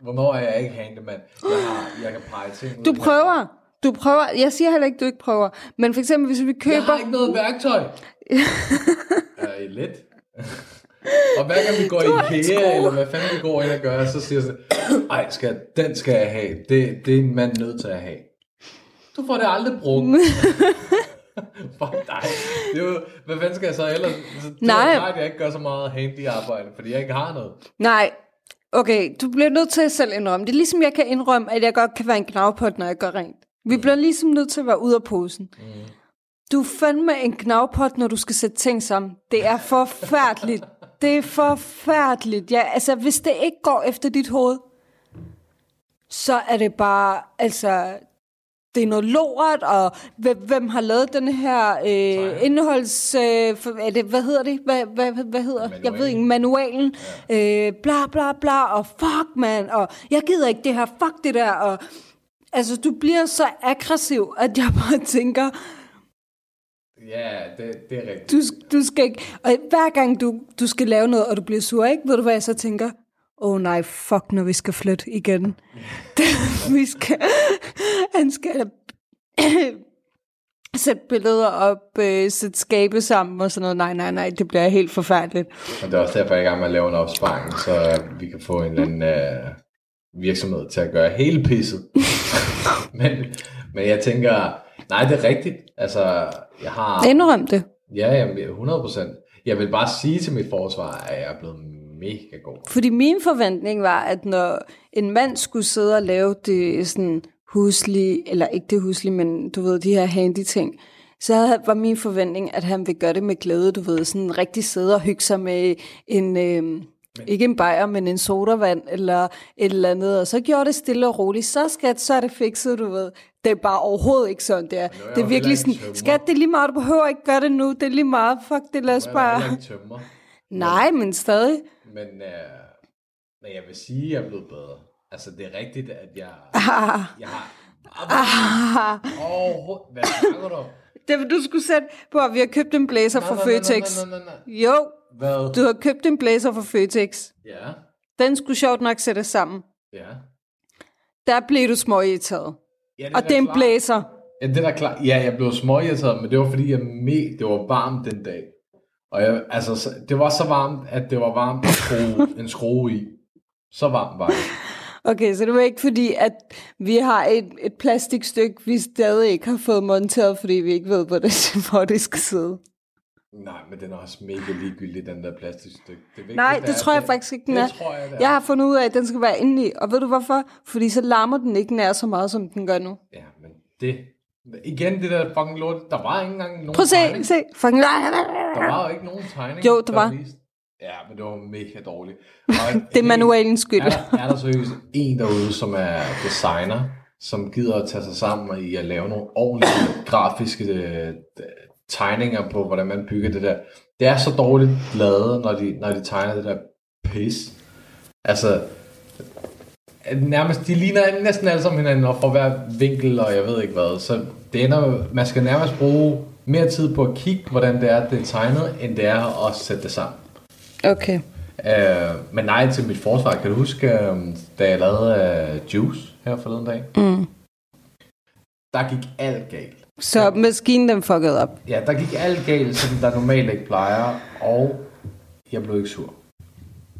[SPEAKER 3] Hvornår er jeg ikke handyman? Jeg, har, jeg kan pege ting ud.
[SPEAKER 2] Du prøver. Du prøver. Jeg siger heller ikke, du ikke prøver. Men for eksempel, hvis vi køber...
[SPEAKER 3] Jeg har ikke noget værktøj. [laughs] er I lidt? [laughs] og hver gang vi går i IKEA, eller hvad fanden vi går ind og gør, så siger jeg sådan, ej, skal, den skal jeg have. Det, det er en mand nødt til at have. Du får det aldrig brugt. [laughs] Fuck dig. Det er jo, hvad fanden skal jeg så ellers? Det
[SPEAKER 2] Nej.
[SPEAKER 3] er klart, at jeg ikke gør så meget handy arbejde, fordi jeg ikke har noget.
[SPEAKER 2] Nej. Okay, du bliver nødt til at selv indrømme. Det er ligesom, jeg kan indrømme, at jeg godt kan være en knavpot, når jeg gør rent. Vi bliver ligesom nødt til at være ude af posen. Mm. Du er fandme en knavpot, når du skal sætte ting sammen. Det er forfærdeligt. [laughs] Det er forfærdeligt. Ja, altså, hvis det ikke går efter dit hoved, så er det bare, altså, det er noget lort, og hvem, hvem har lavet den her øh, indholds... Øh, for, er det, hvad hedder det? Hvad, hvad, hvad, hedder? Jeg ved ikke, manualen. Ja. Øh, bla, bla, bla, og fuck, man, og jeg gider ikke det her, fuck det der, og... Altså, du bliver så aggressiv, at jeg bare tænker,
[SPEAKER 3] Ja, det, det er rigtigt.
[SPEAKER 2] du, du skal ikke... Og hver gang du, du skal lave noget, og du bliver sur, ikke? Ved du, hvad jeg så tænker? Åh oh, nej, fuck, når vi skal flytte igen. [laughs] vi skal... Han skal... [coughs] sætte billeder op, øh, sætte skabe sammen og sådan noget. Nej, nej, nej, det bliver helt forfærdeligt.
[SPEAKER 3] Og det er også derfor, jeg er i gang med at lave en opsparing, så vi kan få en eller anden øh, virksomhed til at gøre hele pisset. [laughs] men, men jeg tænker, nej, det er rigtigt. Altså, jeg har...
[SPEAKER 2] Indrøm det.
[SPEAKER 3] Ja, jamen, 100 procent. Jeg vil bare sige til mit forsvar, at jeg er blevet mega god.
[SPEAKER 2] Fordi min forventning var, at når en mand skulle sidde og lave det sådan huslige, eller ikke det huslige, men du ved, de her handy ting, så var min forventning, at han ville gøre det med glæde, du ved, sådan rigtig sidde og hygge sig med en, øh, ikke en bajer, men en sodavand, eller et eller andet, og så gjorde det stille og roligt, så skat, så er det fikset, du ved. Det er bare overhovedet ikke sådan, det er.
[SPEAKER 3] er
[SPEAKER 2] Det er virkelig sådan, skat, det er lige meget, du behøver ikke gøre det nu, det er lige meget, fuck det, lad os bare... [laughs] Nej, men stadig.
[SPEAKER 3] Men, øh, men jeg vil sige, at jeg er blevet bedre. Altså, det er rigtigt, at jeg,
[SPEAKER 2] Ah, [laughs]
[SPEAKER 3] jeg har...
[SPEAKER 2] ah.
[SPEAKER 3] Overhovedet... Hvad snakker du?
[SPEAKER 2] Det vil du skulle sætte på, at vi har købt en blazer fra
[SPEAKER 3] Nej, nej, nej,
[SPEAKER 2] Føtex.
[SPEAKER 3] nej, nej, nej.
[SPEAKER 2] Jo,
[SPEAKER 3] Hvad?
[SPEAKER 2] du har købt en blazer fra Føtex.
[SPEAKER 3] Ja,
[SPEAKER 2] Den skulle sjovt nok sættes sammen.
[SPEAKER 3] ja.
[SPEAKER 2] Der blev du småirriteret.
[SPEAKER 3] ja
[SPEAKER 2] Og
[SPEAKER 3] da
[SPEAKER 2] det er en
[SPEAKER 3] klart.
[SPEAKER 2] blazer.
[SPEAKER 3] Ja, det er da klart. Ja, jeg blev småirriteret, men det var fordi, jeg me, det var varmt den dag. Og jeg, altså, så- det var så varmt, at det var varmt at skrue en skrue i. Så varmt var det.
[SPEAKER 2] Okay, så det var ikke fordi, at vi har et, et plastikstykke, vi stadig ikke har fået monteret, fordi vi ikke ved, hvor det, [laughs] hvor det skal sidde.
[SPEAKER 3] Nej, men den er også mega ligegyldig, den der plastikstykke. Det vigtigste
[SPEAKER 2] Nej, det
[SPEAKER 3] er,
[SPEAKER 2] tror jeg
[SPEAKER 3] at
[SPEAKER 2] faktisk ikke, den
[SPEAKER 3] det
[SPEAKER 2] er.
[SPEAKER 3] tror jeg, det er.
[SPEAKER 2] Jeg har fundet ud af, at den skal være indeni. Og ved du hvorfor? Fordi så larmer den ikke nær så meget, som den gør nu.
[SPEAKER 3] Ja, men det... Igen, det der fucking lort. Der var ikke engang nogen
[SPEAKER 2] Prøv at se,
[SPEAKER 3] tegning.
[SPEAKER 2] se. Fucking...
[SPEAKER 3] Der var jo ikke nogen tegning.
[SPEAKER 2] Jo, der var.
[SPEAKER 3] viste- Ja, men det var mega dårligt. [laughs] Og
[SPEAKER 2] Det er manualens skyld.
[SPEAKER 3] Er der, er der seriøst en derude, som er designer, som gider at tage sig sammen i at lave nogle ordentlige grafiske øh, tegninger på, hvordan man bygger det der. Det er så dårligt lavet, når de, når de tegner det der pis. Altså, nærmest, de ligner næsten alle sammen hinanden, og fra hver vinkel, og jeg ved ikke hvad. Så det ender, man skal nærmest bruge mere tid på at kigge, hvordan det er, det er tegnet, end det er at sætte det sammen.
[SPEAKER 2] Okay.
[SPEAKER 3] Øh, men nej, til mit forsvar, kan du huske, øh, da jeg lavede uh, Juice her forleden dag?
[SPEAKER 2] Mm.
[SPEAKER 3] Der gik alt galt.
[SPEAKER 2] Så maskinen den fuckede op.
[SPEAKER 3] Ja, der gik alt galt, som der normalt ikke plejer, og jeg blev ikke sur.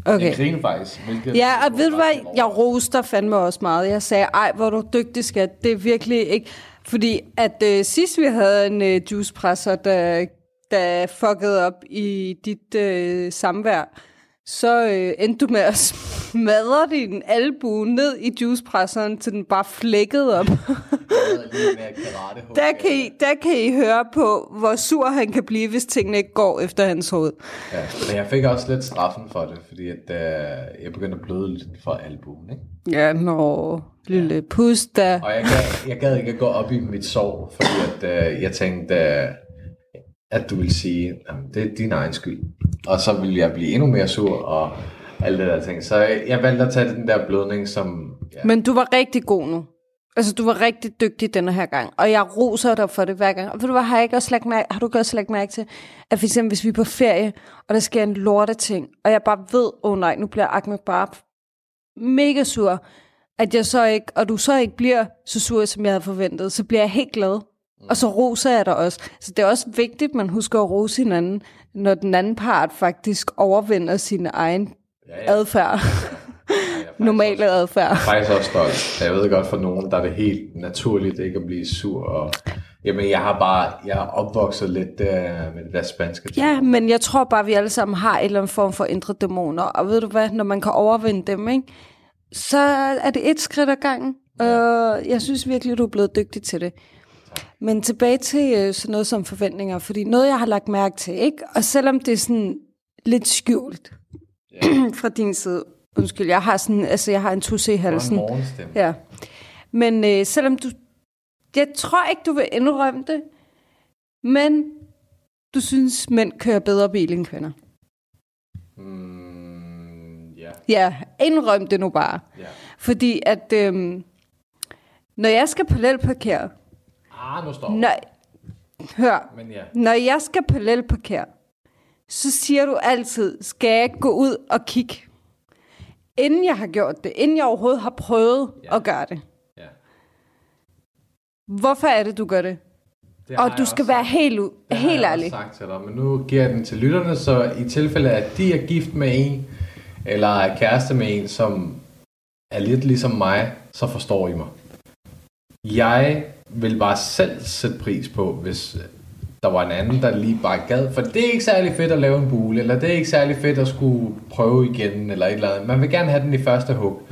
[SPEAKER 3] Jeg
[SPEAKER 2] Okay.
[SPEAKER 3] griner faktisk. Hvilket
[SPEAKER 2] Ja, og ved du hvad, jeg roster fandme også meget. Jeg sagde, ej, hvor du dygtig, skat. Det er virkelig ikke... Fordi at øh, sidst vi havde en øh, juicepresser, der, der fuckede op i dit øh, samvær, så øh, endte du med at [laughs] smadre din albu ned i juicepresseren, til den bare flækkede op. Der, kan I, der kan I høre på, hvor sur han kan blive, hvis tingene ikke går efter hans hoved.
[SPEAKER 3] Ja, men jeg fik også lidt straffen for det, fordi at, uh, jeg begyndte at bløde lidt for albuen, ikke?
[SPEAKER 2] Ja, nå, lille pus da.
[SPEAKER 3] Og jeg gad, jeg gad ikke at gå op i mit sår, fordi at, uh, jeg tænkte, uh, at du ville sige, at det er din egen skyld. Og så vil jeg blive endnu mere sur og alt det der ting. Så jeg, jeg valgte at tage den der blødning, som... Ja,
[SPEAKER 2] Men du var rigtig god nu. Altså, du var rigtig dygtig denne her gang. Og jeg roser dig for det hver gang. Og ved du hvad, har, jeg ikke også lagt mærke, har du ikke også lagt mærke til, at for eksempel, hvis vi er på ferie, og der sker en lorte ting, og jeg bare ved, åh oh nej, nu bliver Ahmed bare mega sur, at jeg så ikke, og du så ikke bliver så sur, som jeg havde forventet, så bliver jeg helt glad. Og så roser jeg dig også. Så det er også vigtigt, at man husker at rose hinanden, når den anden part faktisk overvinder sin egen
[SPEAKER 3] ja, ja,
[SPEAKER 2] adfærd. [laughs]
[SPEAKER 3] jeg er faktisk
[SPEAKER 2] Normale adfærd.
[SPEAKER 3] faktisk også stolt. Jeg ved godt, for nogen, der er det helt naturligt ikke at blive sur. Og, jamen, jeg har bare jeg er opvokset lidt uh, med det der spanske. ting.
[SPEAKER 2] Ja, men jeg tror bare, vi alle sammen har en eller anden form for indre dæmoner. Og ved du hvad, når man kan overvinde dem, ikke, så er det et skridt ad gangen. Og jeg synes virkelig, du er blevet dygtig til det. Men tilbage til øh, sådan noget som forventninger, fordi noget, jeg har lagt mærke til, ikke? og selvom det er sådan lidt skjult [clears throat] fra din side, undskyld, jeg har sådan, altså jeg har en tusse i
[SPEAKER 3] en
[SPEAKER 2] halsen. Ja. Men øh, selvom du... Jeg tror ikke, du vil indrømme det, men du synes, mænd kører bedre bil end kvinder.
[SPEAKER 3] Mm, ja,
[SPEAKER 2] Ja, indrøm det nu bare.
[SPEAKER 3] ja.
[SPEAKER 2] Fordi at, øhm, når jeg skal parallelparkere,
[SPEAKER 3] Ah, nu står
[SPEAKER 2] når, hør,
[SPEAKER 3] Men ja,
[SPEAKER 2] når jeg skal parallelparkere, så siger du altid, skal jeg ikke gå ud og kigge? Inden jeg har gjort det, inden jeg overhovedet har prøvet
[SPEAKER 3] Ja.
[SPEAKER 2] at gøre det.
[SPEAKER 3] ja.
[SPEAKER 2] Hvorfor er det, du gør det?
[SPEAKER 3] Det
[SPEAKER 2] Og du skal være
[SPEAKER 3] sagt.
[SPEAKER 2] helt, u-
[SPEAKER 3] Det
[SPEAKER 2] helt ærlig.
[SPEAKER 3] også sagt til dig, men nu giver jeg den til lytterne, så i tilfælde af, at de er gift med en, eller er kæreste med en, som er lidt ligesom mig, så forstår I mig. Jeg vil bare selv sætte pris på, hvis der var en anden, der lige bare gad. For det er ikke særlig fedt at lave en bule, eller det er ikke særlig fedt at skulle prøve igen, eller et eller andet. Man vil gerne have den i første hug.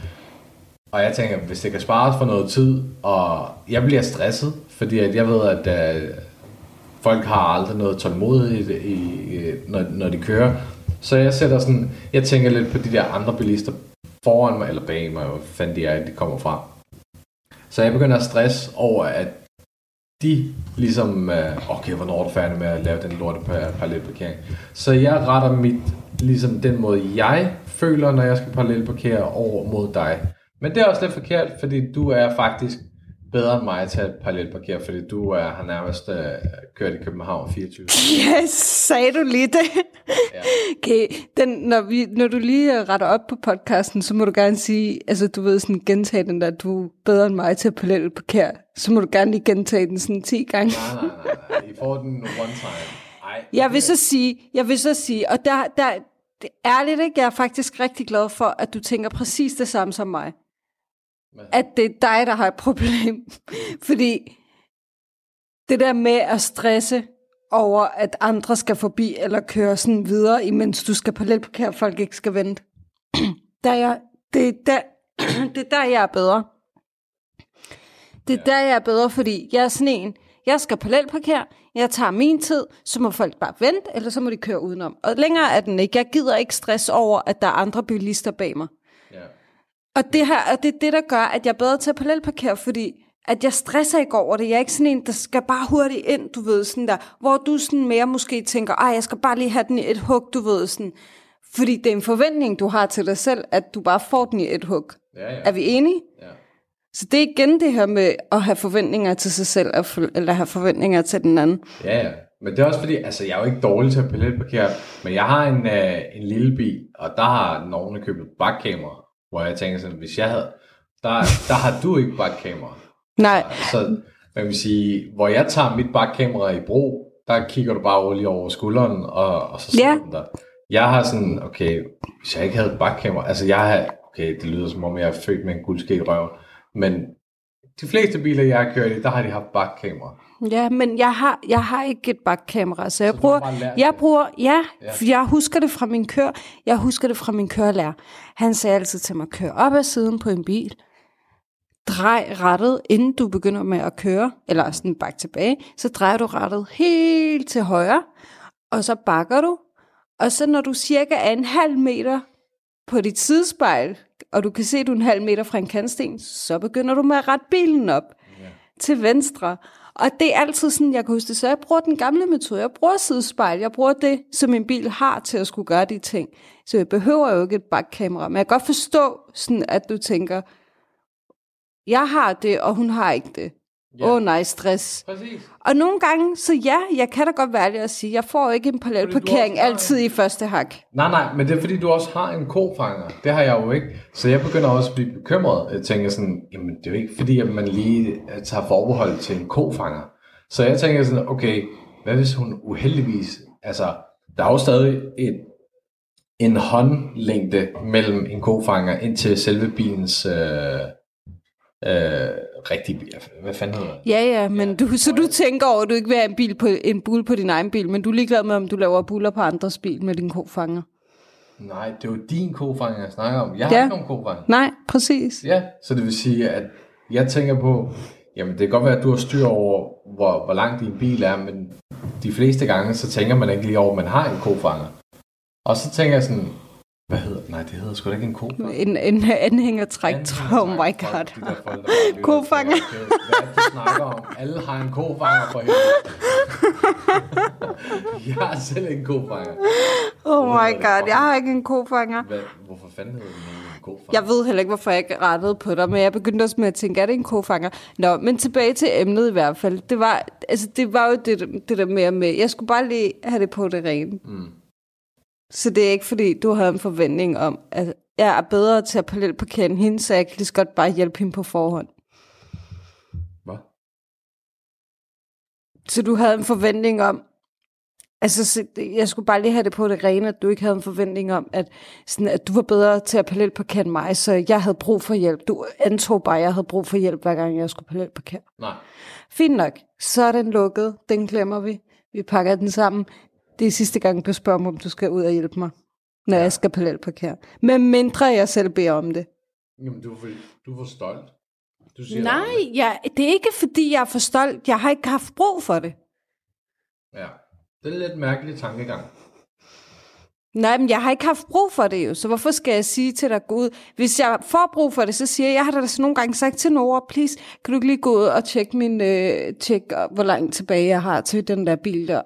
[SPEAKER 3] Og jeg tænker, hvis det kan spares for noget tid, og jeg bliver stresset, fordi at jeg ved, at øh, folk har aldrig noget tålmodighed, i, i, når, når de kører. Så jeg sætter sådan, jeg tænker lidt på de der andre bilister foran mig, eller bag mig, hvor fanden de er, de kommer fra. Så jeg begynder at stresse over, at de ligesom, øh, okay, hvornår er du færdig med at lave den lorte parallelparkering? Så jeg retter mit, ligesom den måde, jeg føler, når jeg skal parallelparkere over mod dig. Men det er også lidt forkert, fordi du er faktisk bedre end mig til at parallelparkere, fordi du er, har nærmest øh, kørt i København 24.
[SPEAKER 2] Yes, sagde du lige det?
[SPEAKER 3] Ja.
[SPEAKER 2] Okay, den, når, vi, når du lige retter op på podcasten, så må du gerne sige, altså du ved sådan gentage den der, du er bedre end mig til at parallelt parkere. Så må du gerne lige gentage den sådan 10 gange.
[SPEAKER 3] Nej, nej, nej, nej. I får den one time. Ej,
[SPEAKER 2] Jeg vil så sige, jeg vil så sige, og der, der, det er ærligt ikke, jeg er faktisk rigtig glad for, at du tænker præcis det samme som mig. At det er dig, der har et problem. [laughs] Fordi det der med at stresse over, at andre skal forbi eller køre sådan videre, imens du skal parallelparkere, folk ikke skal vente. [clears throat] der er jeg, det, er der, [clears throat] det er der, jeg er bedre. Det er der, jeg er bedre, fordi jeg er sådan en, jeg skal parallelparkere, jeg tager min tid, så må folk bare vente, eller så må de køre udenom. Og længere er den ikke. Jeg gider ikke stress over, at der er andre bilister bag mig. Og det her og det er det, der gør, at jeg er bedre til at parallelparkere, fordi at jeg stresser ikke over det. Jeg er ikke sådan en, der skal bare hurtigt ind, du ved, sådan der. Hvor du sådan mere måske tænker, ej, jeg skal bare lige have den i et hug, du ved, sådan. Fordi det er en forventning, du har til dig selv, at du bare får den i et hug.
[SPEAKER 3] Ja, ja.
[SPEAKER 2] Er vi enige?
[SPEAKER 3] ja.
[SPEAKER 2] Så det er igen det her med at have forventninger til sig selv, eller have forventninger til den anden.
[SPEAKER 3] Ja, ja. Men det er også fordi, altså jeg er jo ikke dårlig til at parallelparkere, men jeg har en, øh, en lille bil, og der har nogen købt bakkamera, hvor jeg tænker sådan, hvis jeg havde, der, der har du ikke bakkamera.
[SPEAKER 2] Nej,
[SPEAKER 3] Så man vil sige, hvor jeg tager mit bakkamera i brug, der kigger du bare lige over skulderen, og, og så sidder
[SPEAKER 2] Ja.
[SPEAKER 3] den der. Jeg har sådan, okay, hvis jeg ikke havde et bakkamera, altså jeg har, okay, det lyder som om jeg er født med en guldske i røven, men de fleste biler, jeg har kørt i, der har de haft bakkamera.
[SPEAKER 2] Ja, men jeg har, jeg har ikke et bakkamera, så jeg
[SPEAKER 3] har
[SPEAKER 2] bruger, jeg bruger, ja,
[SPEAKER 3] Ja.
[SPEAKER 2] jeg husker det fra min kør, jeg husker det fra min kørelærer. Han sagde altid til mig, kør op ad siden på en bil, drej rettet, inden du begynder med at køre, eller sådan bak tilbage, så drejer du rettet helt til højre, og så bakker du, og så når du cirka er en halv meter på dit sidespejl, og du kan se, at du er en halv meter fra en kantsten, så begynder du med at rette bilen op til venstre. Og det er altid sådan, jeg kan huske det. Så jeg bruger den gamle metode. Jeg bruger sidespejl. Jeg bruger det, som en bil har til at skulle gøre de ting. Så jeg behøver jo ikke et bakkamera. Men jeg kan godt forstå, sådan, at du tænker, jeg har det, og hun har ikke det. Åh
[SPEAKER 3] Ja.
[SPEAKER 2] oh, nej, stress.
[SPEAKER 3] Præcis.
[SPEAKER 2] Og nogle gange, så ja, jeg kan da godt være ærlig at sige, jeg får ikke en parallelparkering altid i første hak.
[SPEAKER 3] Nej, nej, men det er fordi, du også har en kofanger. Det har jeg jo ikke. Så jeg begynder også at blive bekymret. Jeg tænker sådan, jamen det er jo ikke fordi, at man lige øh, tager forbehold til en kofanger. Så jeg tænker sådan, okay, hvad hvis hun uheldigvis, altså, der er jo stadig et, en håndlængde mellem en kofanger ind til selve bilens øh, øh, rigtige bil. Hvad fanden hedder det?
[SPEAKER 2] Ja, ja, men
[SPEAKER 3] Ja.
[SPEAKER 2] du, så du tænker over, at du ikke vil have en, bil på, en bul på din egen bil, men du er ligeglad med, om du laver buller på andres bil med din kofanger.
[SPEAKER 3] Nej, det er jo din kofanger, jeg snakker om. Jeg har
[SPEAKER 2] Ja.
[SPEAKER 3] ikke nogen kofanger.
[SPEAKER 2] Nej, præcis.
[SPEAKER 3] Ja, så det vil sige, at jeg tænker på, jamen det kan godt være, at du har styr over, hvor, hvor lang din bil er, men de fleste gange, så tænker man ikke lige over, at man har en kofanger. Og så tænker jeg sådan, hvad hedder Nej, det hedder sgu da ikke en kofanger.
[SPEAKER 2] En, en anhængertræk. Oh my god.
[SPEAKER 3] de der folk, der
[SPEAKER 2] Kofanger.
[SPEAKER 3] Hvad er det, du snakker om? Alle har en kofanger for helvede. [laughs] jeg har selv en kofanger.
[SPEAKER 2] Oh my
[SPEAKER 3] det
[SPEAKER 2] god, jeg har ikke en kofanger.
[SPEAKER 3] Hvad, hvorfor fanden hedder den en kofanger?
[SPEAKER 2] Jeg ved heller ikke, hvorfor jeg ikke rettede på dig, men jeg begyndte også med at tænke, er det en kofanger? Nå, men tilbage til emnet i hvert fald. Det var, altså, det var jo det, det der med, med, jeg skulle bare lige have det på det rene.
[SPEAKER 3] Mm.
[SPEAKER 2] Så det er ikke, fordi du havde en forventning om, at jeg er bedre til at parallelparkere end hende, så jeg kan lige så godt bare hjælpe hende på forhånd.
[SPEAKER 3] Hvad?
[SPEAKER 2] Så du havde en forventning om, altså så- jeg skulle bare lige have det på det rene, at du ikke havde en forventning om, at, sådan, at du var bedre til at parallelparkere end mig, så jeg havde brug for hjælp. Du antog bare, at jeg havde brug for hjælp, hver gang jeg skulle parallelparkere.
[SPEAKER 3] Nej.
[SPEAKER 2] Fint nok, så er den lukket, den glemmer vi. Vi pakker den sammen. Det er sidste gang, du spørger mig, om du skal ud og hjælpe mig, når ja. jeg skal parallelparkere. Men mindre jeg selv beder om det.
[SPEAKER 3] Jamen, du er for, du er for stolt. Du siger
[SPEAKER 2] Nej, jeg, det er ikke fordi, jeg er for stolt. Jeg har ikke haft brug for det.
[SPEAKER 3] Ja. Det er en lidt mærkelig tankegang.
[SPEAKER 2] Nej, men jeg har ikke haft brug for det jo, så hvorfor skal jeg sige til dig, gå ud? Hvis jeg får brug for det, så siger jeg, jeg har da så nogle gange sagt til Nora, please, kan du ikke lige gå ud og tjekke min, øh, tjek, hvor langt tilbage jeg har til den der bil der?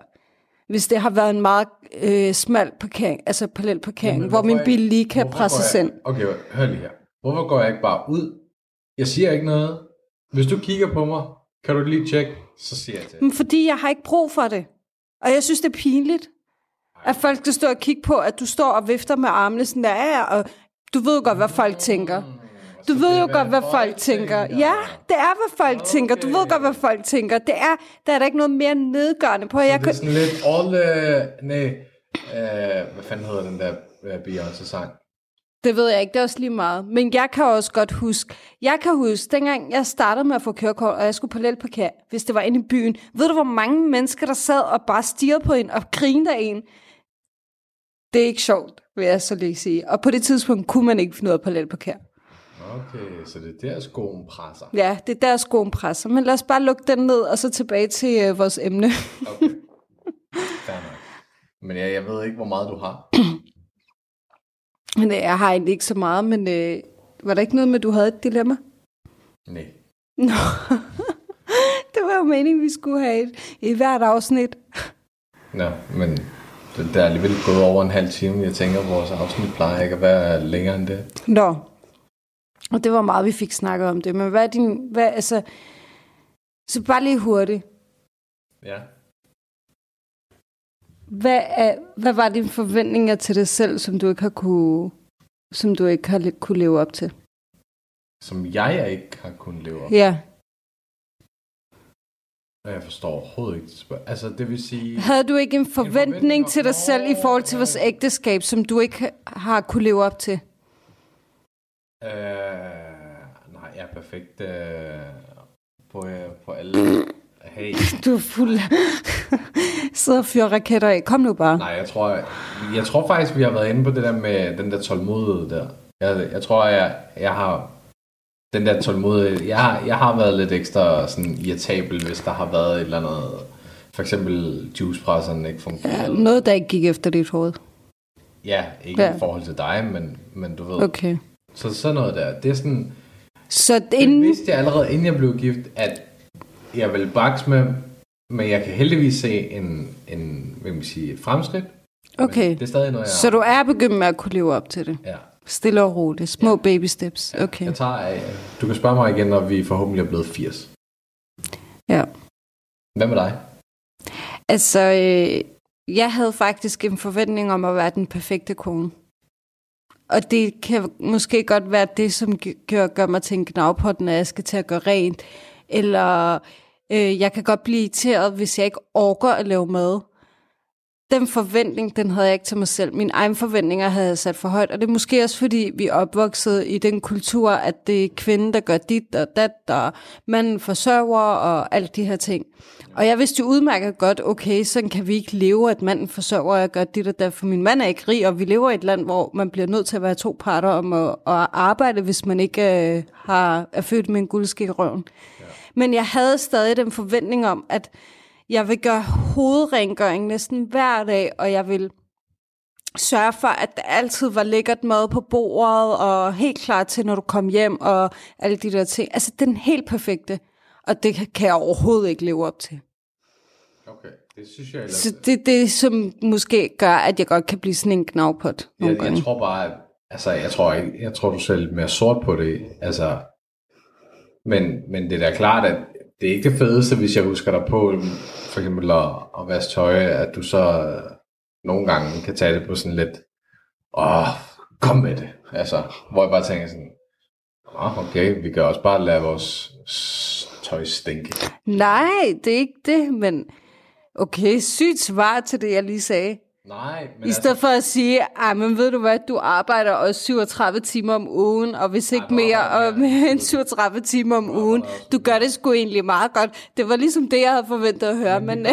[SPEAKER 2] Hvis det har været en meget øh, smal parkering, altså parallel parkering,
[SPEAKER 3] Jamen,
[SPEAKER 2] hvor min bil lige kan
[SPEAKER 3] jeg,
[SPEAKER 2] ind.
[SPEAKER 3] Okay, hør lige her. Hvorfor går jeg ikke bare ud? Jeg siger ikke noget. Hvis du kigger på mig, kan du lige tjekke, så siger jeg til.
[SPEAKER 2] Men fordi jeg har ikke brug for det. Og jeg synes, det er pinligt, at folk skal stå og kigge på, at du står og vifter med armene sådan der, og du ved godt, hvad folk tænker. Du
[SPEAKER 3] Så
[SPEAKER 2] ved jo godt, hvad
[SPEAKER 3] folk
[SPEAKER 2] tænker. Ja, det er, hvad folk tænker. Du ved
[SPEAKER 3] Okay.
[SPEAKER 2] godt, hvad folk tænker. Det er, der er der ikke noget mere nedgørende på. Jeg
[SPEAKER 3] Det er sådan lidt all... Uh, nej, uh, hvad fanden hedder den der uh, Beyoncé-sang?
[SPEAKER 2] det ved jeg ikke, det er også lige meget. Men jeg kan også godt huske, jeg kan huske, dengang jeg startede med at få kørekort, og jeg skulle parallelparkere, hvis det var inde i byen. Ved du, hvor mange mennesker, der sad og bare stirrede på en og grinede af en? Det er ikke sjovt, vil jeg så lige sige. Og på det tidspunkt kunne man ikke finde ud af parallelparkere.
[SPEAKER 3] Okay, så det er der skoen presser.
[SPEAKER 2] Ja, det er der skoen presser. Men lad os bare lukke den ned, og så tilbage til øh, vores emne.
[SPEAKER 3] Okay. [laughs] Fair nok. Men jeg, jeg ved ikke, hvor meget du har.
[SPEAKER 2] Men øh, jeg har egentlig ikke så meget, men øh, var der ikke noget med, at du havde et dilemma?
[SPEAKER 3] Nej.
[SPEAKER 2] Nå, [laughs] det var jo meningen, vi skulle have et i hvert afsnit.
[SPEAKER 3] Nå, men det, der er alligevel gået over en halv time. Jeg tænker, at vores afsnit plejer ikke at være længere end det.
[SPEAKER 2] Nå, og det var meget, vi fik snakket om det. Men hvad er din... Hvad, altså, så bare lige hurtigt.
[SPEAKER 3] Ja.
[SPEAKER 2] Hvad, er, hvad var dine forventninger til dig selv, som du ikke har kunne, som du ikke har kunne leve op til?
[SPEAKER 3] Som jeg ikke har kunnet leve op.
[SPEAKER 2] Ja.
[SPEAKER 3] Og Jeg forstår overhovedet ikke spørgsmål. Altså, det vil sige...
[SPEAKER 2] Havde du ikke en
[SPEAKER 3] forventning
[SPEAKER 2] forventning
[SPEAKER 3] om-
[SPEAKER 2] til dig selv i forhold til vores
[SPEAKER 3] ja.
[SPEAKER 2] ægteskab, som du ikke har kunne leve op til?
[SPEAKER 3] Øh, nej, jeg er perfekt øh, på, øh, på alle... Hey.
[SPEAKER 2] Du er fuld. Sidder og fyrer raketter af. Kom nu bare.
[SPEAKER 3] Nej, jeg tror, jeg, jeg tror faktisk, vi har været inde på det der med den der tålmodighed der. Jeg, jeg tror, jeg, jeg har den der tålmodighed. Jeg har, jeg har været lidt ekstra sådan irritabel, hvis der har været et eller andet... For eksempel juicepresseren ikke fungerer.
[SPEAKER 2] Ja, noget, der ikke gik efter dit hoved.
[SPEAKER 3] Ja, ikke
[SPEAKER 2] Ja.
[SPEAKER 3] i forhold til dig, men, men du ved.
[SPEAKER 2] Okay.
[SPEAKER 3] Så sådan noget der. Det er sådan...
[SPEAKER 2] Så
[SPEAKER 3] Det
[SPEAKER 2] inden...
[SPEAKER 3] vidste jeg allerede, inden jeg blev gift, at jeg ville bakse med, men jeg kan heldigvis se en, en hvad man sige, et fremskridt.
[SPEAKER 2] Okay.
[SPEAKER 3] Det er stadig noget, jeg...
[SPEAKER 2] Så du er begyndt med at kunne leve op til det?
[SPEAKER 3] Ja.
[SPEAKER 2] Stille og roligt. Små baby steps. Okay.
[SPEAKER 3] Jeg tager, du kan spørge mig igen, når vi forhåbentlig er blevet 80.
[SPEAKER 2] Ja.
[SPEAKER 3] Hvad med dig?
[SPEAKER 2] Altså, øh, jeg havde faktisk en forventning om at være den perfekte kone. Og det kan måske godt være det, som gør, gør mig til en knavpot, når jeg skal til at gøre rent. Eller øh, jeg kan godt blive irriteret, hvis jeg ikke orker at lave mad. Den forventning, den havde jeg ikke til mig selv. Mine egne forventninger havde jeg sat for højt. Og det er måske også, fordi vi er opvokset i den kultur, at det er kvinden, der gør dit og dat, og manden forsørger og alt de her ting. Og jeg vidste jo udmærket godt, okay, sådan kan vi ikke leve, at manden forsørger og gør dit og dat, for min mand er ikke rig, og vi lever i et land, hvor man bliver nødt til at være to parter om at, at arbejde, hvis man ikke øh, har, er født med en guldskik i røven. Ja. Men jeg havde stadig den forventning om, at jeg vil gøre hovedrengøring næsten hver dag, og jeg vil sørge for, at der altid var lækkert mad på bordet, og helt klar til, når du kom hjem, og alle de der ting. Altså, den helt perfekte. Og det kan jeg overhovedet ikke leve op til.
[SPEAKER 3] Okay, det synes jeg ellers...
[SPEAKER 2] Så det er det, som måske gør, at jeg godt kan blive sådan en knavpot nogle
[SPEAKER 3] jeg,
[SPEAKER 2] gange.
[SPEAKER 3] jeg tror bare, at, altså, jeg tror, jeg, jeg tror, du ser lidt mere sort på det. Altså, men, men det er da klart, at det er ikke det fedeste, hvis jeg husker dig på, for eksempel at, at vaske tøj, at du så nogle gange kan tage det på sådan lidt, åh, kom med det. Altså, hvor jeg bare tænker sådan, okay, vi kan også bare lade vores s- tøjstink.
[SPEAKER 2] Nej, det er ikke det, men okay, sygt svar til det, jeg lige sagde.
[SPEAKER 3] Nej, men
[SPEAKER 2] I stedet for at sige, ah, men ved du hvad, du arbejder også 37 timer om ugen, og hvis ikke
[SPEAKER 3] Ej,
[SPEAKER 2] mere
[SPEAKER 3] mere
[SPEAKER 2] end 37 timer om ugen. Du gør det sgu egentlig meget godt. Det var ligesom det, jeg havde forventet at høre, men,
[SPEAKER 3] men,
[SPEAKER 2] øh,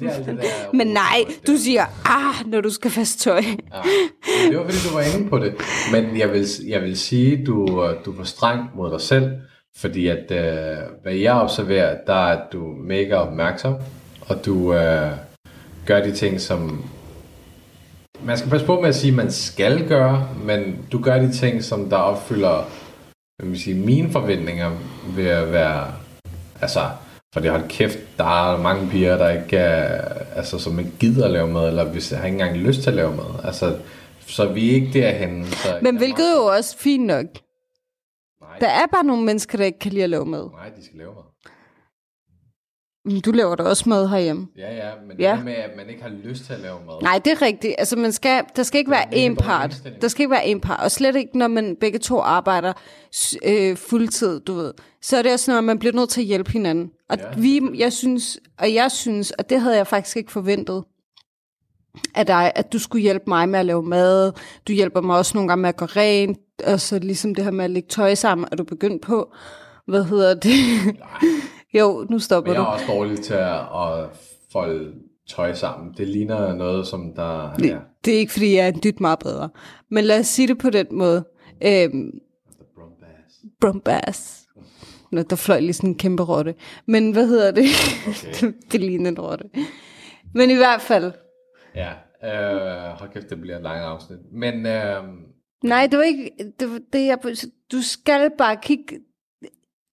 [SPEAKER 3] men det alt det der... [laughs]
[SPEAKER 2] men nej, du siger, ah, når du skal fast tøj.
[SPEAKER 3] Ja, det var fordi, du var inde på det. Men jeg vil, jeg vil sige, du, øh, du var streng mod dig selv, fordi at, øh, hvad jeg observerer, der er, at du er mega opmærksom, og du øh, gør de ting, som... Man skal passe på med at sige, at man skal gøre, men du gør de ting, som der opfylder hvad vil sige, mine forventninger ved at være... Altså, for det hold kæft, der er mange piger, der ikke er, altså, som ikke gider at lave mad, eller hvis har ikke engang lyst til at lave mad. Altså, så vi er ikke derhenne. Så
[SPEAKER 2] Men hvilket jo også fint nok.
[SPEAKER 3] Nej,
[SPEAKER 2] Der er bare nogle mennesker, der ikke kan lide at lave mad.
[SPEAKER 3] nej, de skal lave mad.
[SPEAKER 2] Men Du laver da også mad herhjemme.
[SPEAKER 3] Ja, ja, men
[SPEAKER 2] Ja.
[SPEAKER 3] det med, at man ikke har lyst til at lave mad.
[SPEAKER 2] Nej, det er rigtigt. Altså, man skal, der skal ikke være
[SPEAKER 3] en
[SPEAKER 2] part. Der skal ikke være én part. Og slet ikke, når man begge to arbejder øh, fuldtid, du ved. Så er det også at man bliver nødt til at hjælpe hinanden. Og
[SPEAKER 3] Ja,
[SPEAKER 2] vi, jeg synes, og jeg synes, og det havde jeg faktisk ikke forventet af dig, at du skulle hjælpe mig med at lave mad. Du hjælper mig også nogle gange med at gå rent. Og så ligesom det her med at lægge tøj sammen, er du begyndt på. Hvad hedder det? [laughs] jo, nu stopper
[SPEAKER 3] Men jeg
[SPEAKER 2] du.
[SPEAKER 3] er også dårlig til at, at folde tøj sammen. Det ligner noget, som der... Ja,
[SPEAKER 2] Det, det er ikke, fordi jeg er en dyt meget bedre. Men lad os sige det på den måde. Øhm,
[SPEAKER 3] Brumbass.
[SPEAKER 2] Brumbass. Nå, der fløj lige sådan en kæmpe rotte. Men hvad hedder det?
[SPEAKER 3] Okay. [laughs]
[SPEAKER 2] det ligner en rotte. Men i hvert fald.
[SPEAKER 3] Ja, øh, hold kæft, det bliver en lang afsnit. Men øh,
[SPEAKER 2] Nej, det var ikke... Det, det jeg, du skal bare kigge...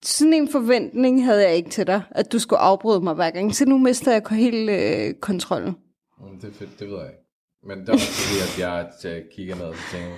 [SPEAKER 2] Sådan en forventning havde jeg ikke til dig, at du skulle afbryde mig hver gang. Så nu mister jeg helt øh, kontrollen.
[SPEAKER 3] det, det ved jeg ikke. Men det er fordi, at jeg øh, kigger ned og tænker.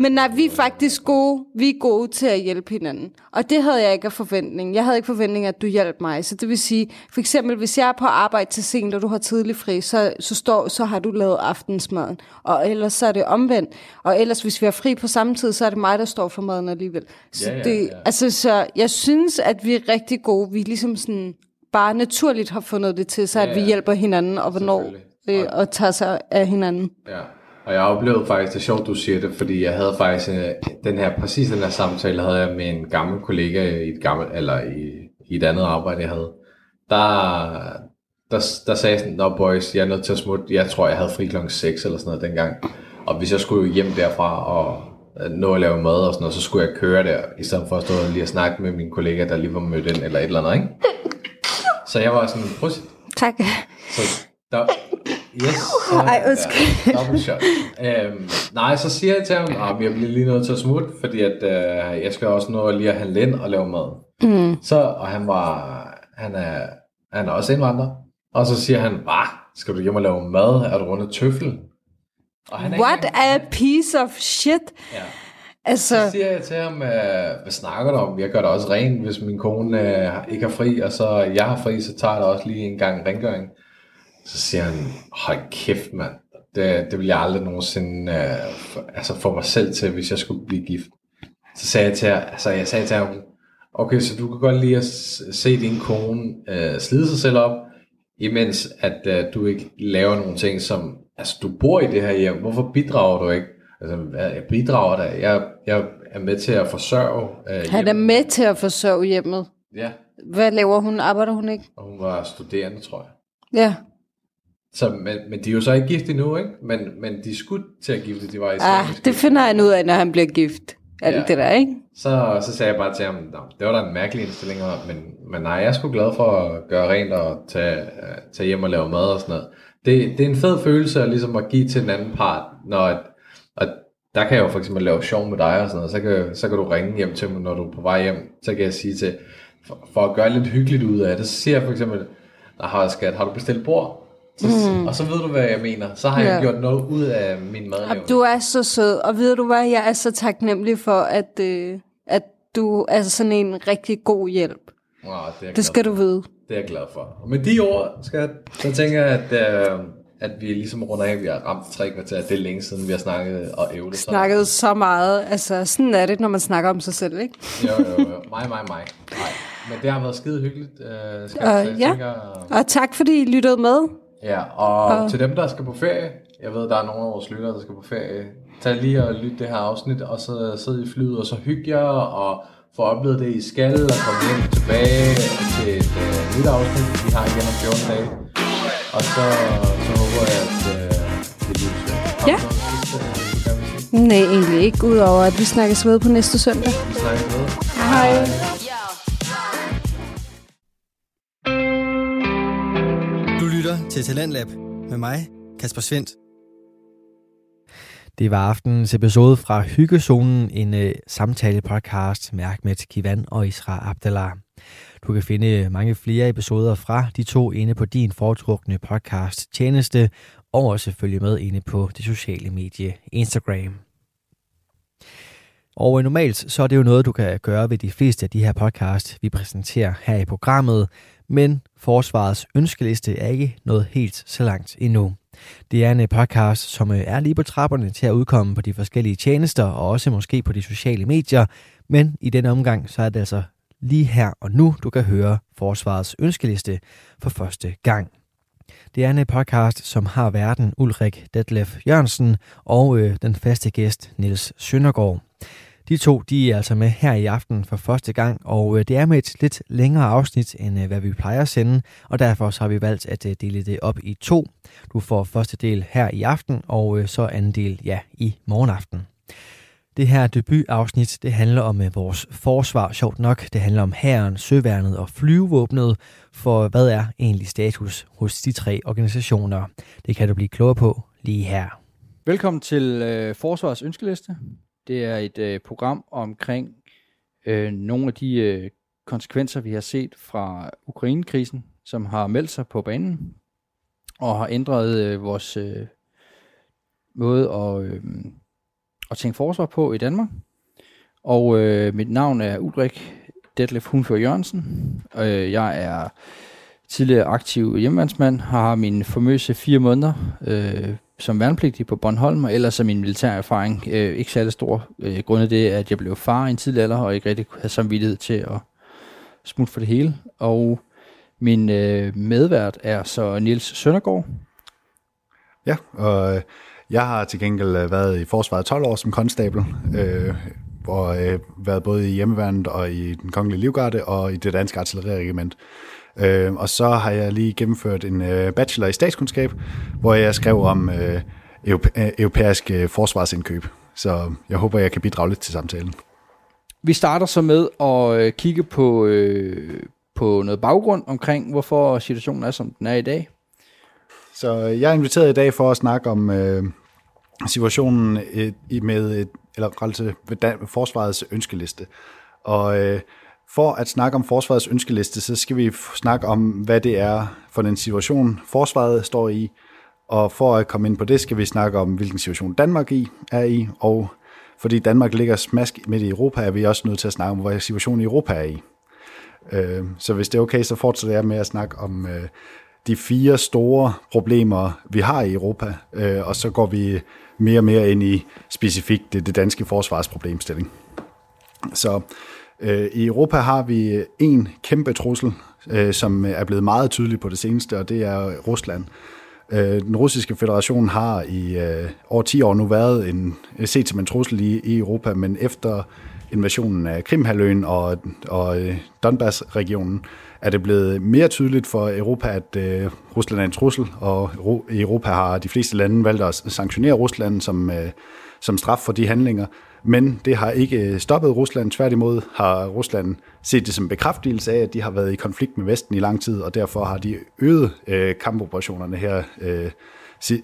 [SPEAKER 2] Men nej, vi er faktisk gode. Vi er gode til at hjælpe hinanden. Og det havde jeg ikke af forventning. Jeg havde ikke forventning, at du hjalp mig. Så det vil sige, for eksempel, hvis jeg er på arbejde til sent, og du har tidlig fri, så, så, står, så har du lavet aftensmaden. Og ellers så er det omvendt. Og ellers, hvis vi har fri på samme tid, så er det mig, der står for maden alligevel. Så,
[SPEAKER 3] Ja, ja,
[SPEAKER 2] det,
[SPEAKER 3] ja.
[SPEAKER 2] Altså, så jeg synes, at vi er rigtig gode. Vi ligesom sådan bare naturligt har fundet det til, så at
[SPEAKER 3] Ja,
[SPEAKER 2] vi
[SPEAKER 3] ja.
[SPEAKER 2] hjælper hinanden, og hvornår. Øh, og tager sig af hinanden.
[SPEAKER 3] Ja, og jeg oplevede faktisk, det er sjovt, du siger det, fordi jeg havde faktisk øh, den her, præcis den her samtale, havde jeg med en gammel kollega i et gammelt, eller i, i et andet arbejde, jeg havde. Der, der, der sagde jeg sådan, Nå boys, jeg er nødt til at smutte, jeg tror, jeg havde fri klokken 6 eller sådan noget dengang. Og hvis jeg skulle hjem derfra og øh, nå at lave mad og sådan noget, så skulle jeg køre der, i stedet for at stå lige og snakke med min kollega, der lige var mødt ind, eller et eller andet, ikke? [laughs] Så jeg var sådan, prøv
[SPEAKER 2] Tak.
[SPEAKER 3] så der, yes, så,
[SPEAKER 2] Ej, undskyld.
[SPEAKER 3] Ja, shot. Øhm, nej, så siger jeg til ham, at jeg bliver lige nødt til at smutte, fordi at, øh, jeg skal også nå lige at handle ind og lave mad.
[SPEAKER 2] Mm.
[SPEAKER 3] Så, og han var, han er, han er også indvandrer. Og så siger han, hvad, skal du hjem og lave mad? Er du rundt af tøffel? Og han er
[SPEAKER 2] What a piece of shit.
[SPEAKER 3] Ja.
[SPEAKER 2] Altså,
[SPEAKER 3] Så siger jeg til ham, øh, hvad snakker du om? Jeg gør det også rent, hvis min kone øh, ikke har fri, og så jeg har fri, så tager jeg da også lige en gang rengøring. Så siger han, hold kæft mand, det, det vil jeg aldrig nogensinde øh, for, altså få mig selv til, hvis jeg skulle blive gift. Så sagde jeg til, altså jeg sagde til ham, okay, så du kan godt lide at se din kone øh, slide sig selv op, imens at øh, du ikke laver nogle ting, som, altså du bor i det her hjem, hvorfor bidrager du ikke? Altså, jeg bidrager da, jeg, jeg er med til at forsørge øh,
[SPEAKER 2] han er med til at forsørge hjemmet.
[SPEAKER 3] Ja,
[SPEAKER 2] Hvad laver hun? Arbejder hun ikke?
[SPEAKER 3] og hun var studerende, tror jeg.
[SPEAKER 2] Ja.
[SPEAKER 3] Så, men, men de er jo så ikke gift endnu, ikke? Men, men de skulle til at gifte, de var i
[SPEAKER 2] Ah, det finder han ud af, når han bliver gift. Alt
[SPEAKER 3] Ja.
[SPEAKER 2] det der, ikke?
[SPEAKER 3] Så, så sagde jeg bare til ham, "Nå, det var da en mærkelig indstilling, men, men nej, jeg er sgu glad for at gøre rent og tage, øh, tage hjem og lave mad og sådan noget. Det, det er en fed følelse at, ligesom at give til den anden part, når at, at der kan jeg jo for eksempel lave sjov med dig og sådan noget, så kan, så kan du ringe hjem til mig, når du er på vej hjem, så kan jeg sige til, for, for at gøre lidt hyggeligt ud af det, så siger jeg for eksempel, har, skat, har du bestilt bord? Så, mm. Og så ved du, hvad jeg mener. Så har jeg
[SPEAKER 2] Ja.
[SPEAKER 3] gjort noget ud af min madlavning.
[SPEAKER 2] Du er så sød, og ved du hvad, jeg er så taknemmelig for, at, øh, at du er sådan en rigtig god hjælp.
[SPEAKER 3] Wow, det, er jeg
[SPEAKER 2] Det skal
[SPEAKER 3] for.
[SPEAKER 2] du vide.
[SPEAKER 3] Det er jeg glad for. Og med de ord, skat, så tænker jeg, at, øh, at vi ligesom runder af. Vi har ramt tre kvarter. Det er længe siden, vi har snakket og ævlet. så-
[SPEAKER 2] Snakket så meget. Altså, sådan er det, når man snakker om sig selv, ikke?
[SPEAKER 3] Jo, jo, jo. Mig, mig, mig. Nej. men det har været skide hyggeligt.
[SPEAKER 2] Skal uh, jeg ja. tænker, og tak fordi I lyttede med.
[SPEAKER 3] Ja, og uh. til dem, der skal på ferie, jeg ved, der er nogle af vores lyttere, der skal på ferie, tag lige og lyt det her afsnit, og så sidde i flyet, og så hygge jer, og få oplevet det, I skal, og komme hjem tilbage til et uh, nyt afsnit, vi har igen om 14 dage. Og så, så håber jeg, at uh, det bliver
[SPEAKER 2] Ja. Nej, egentlig ikke, udover at vi snakkes ved på næste søndag.
[SPEAKER 3] Vi snakkes ved.
[SPEAKER 2] Hej.
[SPEAKER 1] Du til Talentlab med mig, Kasper Svendt. Det var aftenens episode fra Hyggezonen, en uh, samtale-podcast med Ahmed Kivan og Isra Abdallah. Du kan finde mange flere episoder fra de to inde på din foretrukne podcast tjeneste, og også følge med inde på det sociale medie Instagram. Og øh, normalt så er det jo noget, du kan gøre ved de fleste af de her podcasts, vi præsenterer her i programmet, men Forsvarets ønskeliste er ikke noget helt så langt endnu. Det er en øh, podcast, som øh, er lige på trapperne til at udkomme på de forskellige tjenester, og også måske på de sociale medier, men i denne omgang så er det altså lige her og nu, du kan høre Forsvarets ønskeliste for første gang. Det er en øh, podcast, som har verden Ulrik Detlef Jørgensen og øh, den faste gæst Nils Søndergaard. De to de er altså med her i aften for første gang, og øh, det er med et lidt længere afsnit, end øh, hvad vi plejer at sende, og derfor så har vi valgt at øh, dele det op i to. Du får første del her i aften, og så anden del ja i morgenaften. Det her debutafsnit, det handler om vores forsvar, sjovt nok. Det handler om hæren, søværnet og flyvevåbnet. For hvad er egentlig status hos de tre organisationer? Det kan du blive klogere på lige her.
[SPEAKER 4] Velkommen til øh, Forsvars Ønskeliste. Det er et øh, program omkring øh, nogle af de øh, konsekvenser, vi har set fra Ukrainekrisen, som har meldt sig på banen og har ændret øh, vores øh, måde at... Øh, at tænke forsvar på i Danmark. Og øh, mit navn er Ulrik Detlef Hunfør Jørgensen. Øh, jeg er tidligere aktiv hjemmandsmand, har min formøse fire måneder øh, som værnepligtig på Bornholm, og ellers er min militær erfaring øh, ikke særlig stor. Øh, grundet det, at jeg blev far i en tidlig alder, og ikke rigtig havde samvittighed til at smutte for det hele. Og min øh, medvært er så Niels Søndergaard.
[SPEAKER 5] Ja, og øh, jeg har til gengæld øh, været i forsvaret 12 år som konstabel, øh, og øh, været både i hjemmeværnet og i den kongelige livgarde og i det danske artilleriregiment. Øh, og så har jeg lige gennemført en øh, bachelor i statskundskab, hvor jeg skrev om øh, europæ- øh, europæisk øh, forsvarsindkøb. Så jeg håber, jeg kan bidrage lidt til samtalen.
[SPEAKER 4] Vi starter så med at øh, kigge på, øh, på noget baggrund omkring, hvorfor situationen er, som den er i dag.
[SPEAKER 5] Så jeg er inviteret i dag for at snakke om øh, situationen et, med et, eller relativt forsvarets ønskeliste. Og øh, for at snakke om forsvarets ønskeliste, så skal vi snakke om, hvad det er for den situation, forsvaret står i. Og for at komme ind på det, skal vi snakke om, hvilken situation Danmark i, er i. Og fordi Danmark ligger smask midt i Europa, er vi også nødt til at snakke om, hvad situationen i Europa er i. Øh, så hvis det er okay, så fortsætter jeg med at snakke om øh, de fire store problemer, vi har i Europa, øh, og så går vi mere og mere ind i specifikt det, det danske forsvarsproblemstilling. Så Øh, i Europa har vi en kæmpe trussel, øh, som er blevet meget tydelig på det seneste, og det er Rusland. Øh, den russiske federation har i over 10 år nu været en, set som en trussel i, i Europa, men efter invasionen af Krimhaløen og, og Donbass-regionen, er det blevet mere tydeligt for Europa, at øh, Rusland er en trussel, og Europa har de fleste lande valgt at sanktionere Rusland som, øh, som straf for de handlinger. Men det har ikke øh, stoppet Rusland. Tværtimod har Rusland set det som bekræftelse af, at de har været i konflikt med Vesten i lang tid, og derfor har de øget øh, kampoperationerne her øh,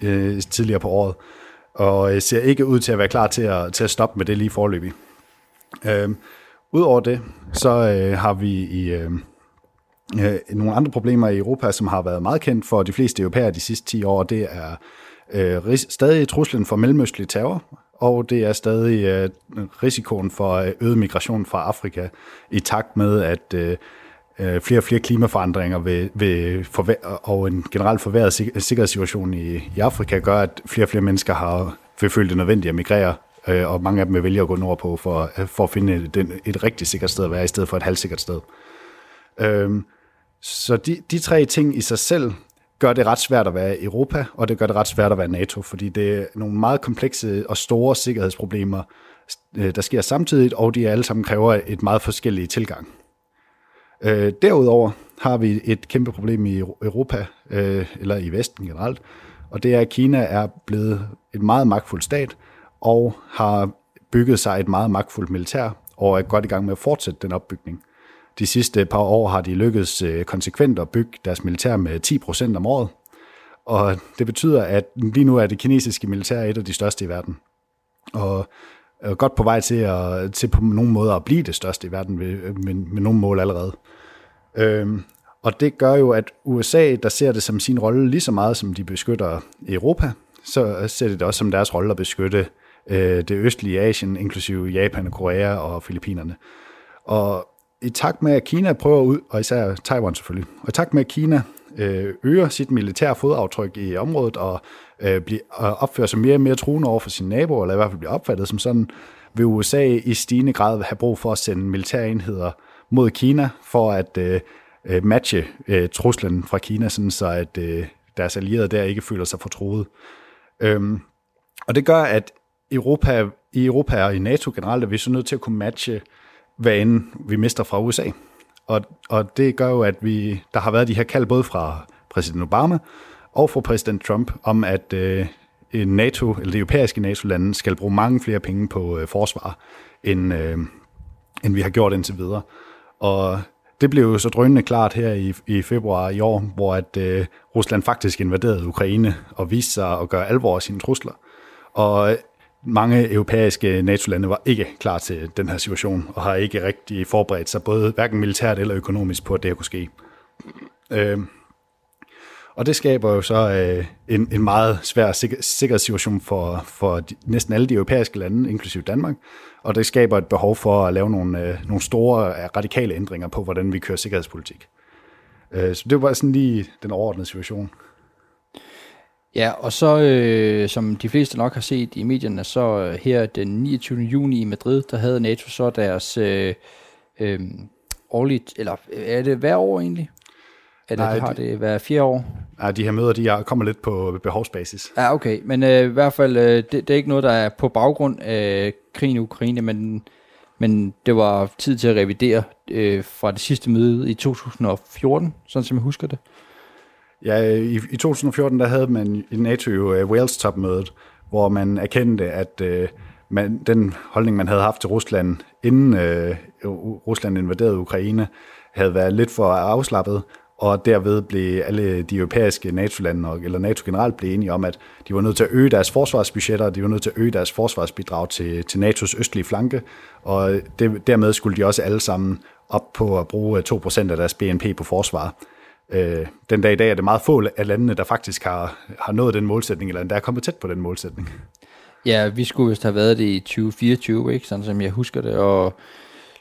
[SPEAKER 5] øh, tidligere på året. Og øh, ser ikke ud til at være klar til at, til at stoppe med det lige forløbig. Øh, Udover det, så øh, har vi i, øh, øh, nogle andre problemer i Europa, som har været meget kendt for de fleste europæere de sidste 10 år. Det er øh, stadig truslen for mellemøstlig terror, og det er stadig øh, risikoen for øh, øget migration fra Afrika i takt med, at øh, øh, flere og flere klimaforandringer vil, vil forvær- og en generelt forværret sik- sikkerhedssituation i, i Afrika gør, at flere og flere mennesker har vil føle det nødvendigt at migrere, øh, og mange af dem vil vælge at gå nordpå for, øh, for at finde den, et rigtig sikkert sted at være, i stedet for et halvsikkert sted. Øhm, så de, de tre ting i sig selv gør det ret svært at være Europa, og det gør det ret svært at være NATO, fordi det er nogle meget komplekse og store sikkerhedsproblemer, øh, der sker samtidig, og de alle sammen kræver et meget forskellige tilgang. Øh, derudover har vi et kæmpe problem i Europa, øh, eller i Vesten generelt, og det er, at Kina er blevet et meget magtfuldt stat, og har bygget sig et meget magtfuldt militær, og er godt i gang med at fortsætte den opbygning. De sidste par år har de lykkedes øh, konsekvent at bygge deres militær med 10% om året, og det betyder, at lige nu er det kinesiske militær et af de største i verden. Og er godt på vej til, at, til på nogle måder at blive det største i verden øh, med, med, med nogle mål allerede. Øhm, og det gør jo, at USA, der ser det som sin rolle lige så meget, som de beskytter Europa, så ser det også som deres rolle at beskytte øh, det østlige Asien, inklusive Japan, Korea og Filippinerne. Og i takt med, at Kina prøver ud, og især Taiwan selvfølgelig, og i takt med, at Kina øh, øger sit militære fodaftryk i området og øh, bliver, og opfører sig mere og mere truende over for sine naboer, eller i hvert fald bliver opfattet som sådan, vil USA i stigende grad have brug for at sende militære enheder mod Kina for at øh, øh matche øh, truslen fra Kina, sådan så at øh, deres allierede der ikke føler sig fortroet. Øhm, og det gør, at Europa, i Europa og i NATO generelt er vi så nødt til at kunne matche, hvad end vi mister fra USA. Og, og det gør jo, at vi, der har været de her kald både fra præsident Obama og fra præsident Trump om, at øh, NATO, eller det europæiske NATO-lande, skal bruge mange flere penge på øh, forsvar, end, øh, end vi har gjort indtil videre. Og det blev jo så drønende klart her i, i februar i år, hvor at øh, Rusland faktisk invaderede Ukraine og viste sig at gøre alvor af sine trusler. Og mange europæiske NATO-lande var ikke klar til den her situation, og har ikke rigtig forberedt sig, både hverken militært eller økonomisk, på at det her kunne ske. Øh, og det skaber jo så øh, en, en meget svær sikkerhedssituation for, for de, næsten alle de europæiske lande, inklusive Danmark. Og det skaber et behov for at lave nogle, øh, nogle store øh, radikale ændringer på, hvordan vi kører sikkerhedspolitik. Øh, så det var sådan lige den overordnede situation.
[SPEAKER 4] Ja, og så øh, som de fleste nok har set i medierne, så øh, her den 29. juni i Madrid, der havde NATO så deres øh, øh, årligt, eller er det hver år egentlig? Eller Nej, har det været fire år?
[SPEAKER 5] Nej, de her møder, de kommer lidt på behovsbasis.
[SPEAKER 4] Ja, okay. Men øh, i hvert fald, øh, det, det er ikke noget, der er på baggrund af krigen i Ukraine, men, men det var tid til at revidere øh, fra det sidste møde i 2014, sådan som jeg husker det.
[SPEAKER 5] Ja, i, i 2014, der havde man i NATO jo uh, Wales-topmødet, hvor man erkendte, at uh, man, den holdning, man havde haft til Rusland, inden uh, Rusland invaderede Ukraine, havde været lidt for afslappet, og derved blev alle de europæiske NATO-lande, eller NATO generelt, blev enige om, at de var nødt til at øge deres forsvarsbudgetter, de var nødt til at øge deres forsvarsbidrag til, til NATO's østlige flanke, og det, dermed skulle de også alle sammen op på at bruge 2% af deres BNP på forsvar. Øh, den dag i dag er det meget få af landene, der faktisk har, har nået den målsætning, eller endda er kommet tæt på den målsætning.
[SPEAKER 4] Ja, vi skulle vist have været det i 2024, ikke? sådan som jeg husker det, og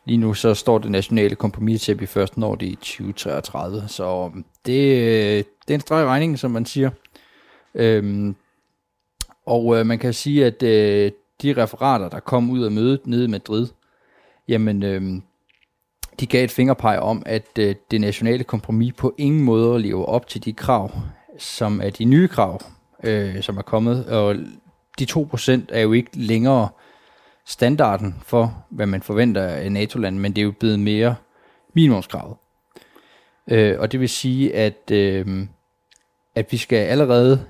[SPEAKER 4] Lige nu så står det nationale kompromis til, at vi først når det i 2033, så øhm, det, øh, det er en streg regning, som man siger. Øhm, og øh, man kan sige, at øh, de referater, der kom ud af mødet nede i Madrid, jamen, øh, de gav et fingerpeg om, at øh, det nationale kompromis på ingen måde lever op til de krav, som er de nye krav, øh, som er kommet. Og de 2% er jo ikke længere standarden for, hvad man forventer af NATO-land, men det er jo blevet mere minimumskravet. Øh, og det vil sige, at, øh, at vi skal allerede,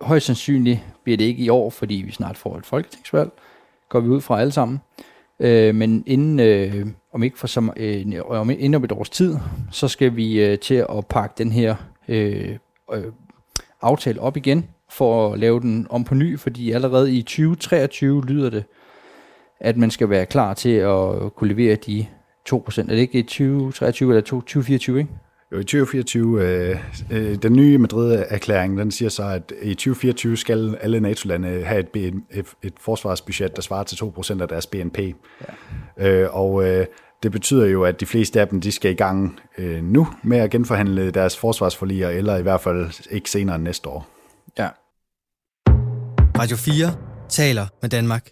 [SPEAKER 4] højst sandsynligt bliver det ikke i år, fordi vi snart får et folketingsvalg, går vi ud fra alle sammen. Øh, men inden, øh, om ikke for som, øh, om, inden om et års tid, så skal vi øh, til at pakke den her øh, øh, aftale op igen, for at lave den om på ny, fordi allerede i 2023 lyder det, at man skal være klar til at kunne levere de 2%. Er det ikke i 2023 eller 2024, ikke?
[SPEAKER 5] Jo, i 2024, øh, øh, den nye Madrid-erklæring, den siger så, at i 2024 skal alle NATO-lande have et, et, et forsvarsbudget, der svarer til 2% af deres BNP. Ja. Øh, og øh, det betyder jo, at de fleste af dem, de skal i gang øh, nu med at genforhandle deres forsvarsforliger, eller i hvert fald ikke senere end næste år.
[SPEAKER 4] Ja.
[SPEAKER 1] Radio 4 taler med Danmark.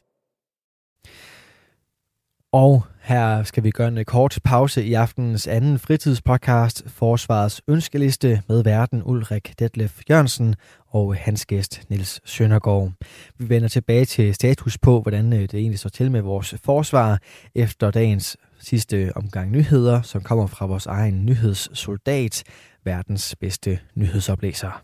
[SPEAKER 1] Og her skal vi gøre en kort pause i aftenens anden fritidspodcast, Forsvarets ønskeliste med verden Ulrik Detlef Jørgensen og hans gæst Nils Søndergaard. Vi vender tilbage til status på, hvordan øh, det egentlig står til med vores forsvar efter dagens sidste omgang nyheder, som kommer fra vores egen nyhedssoldat, verdens bedste nyhedsoplæser.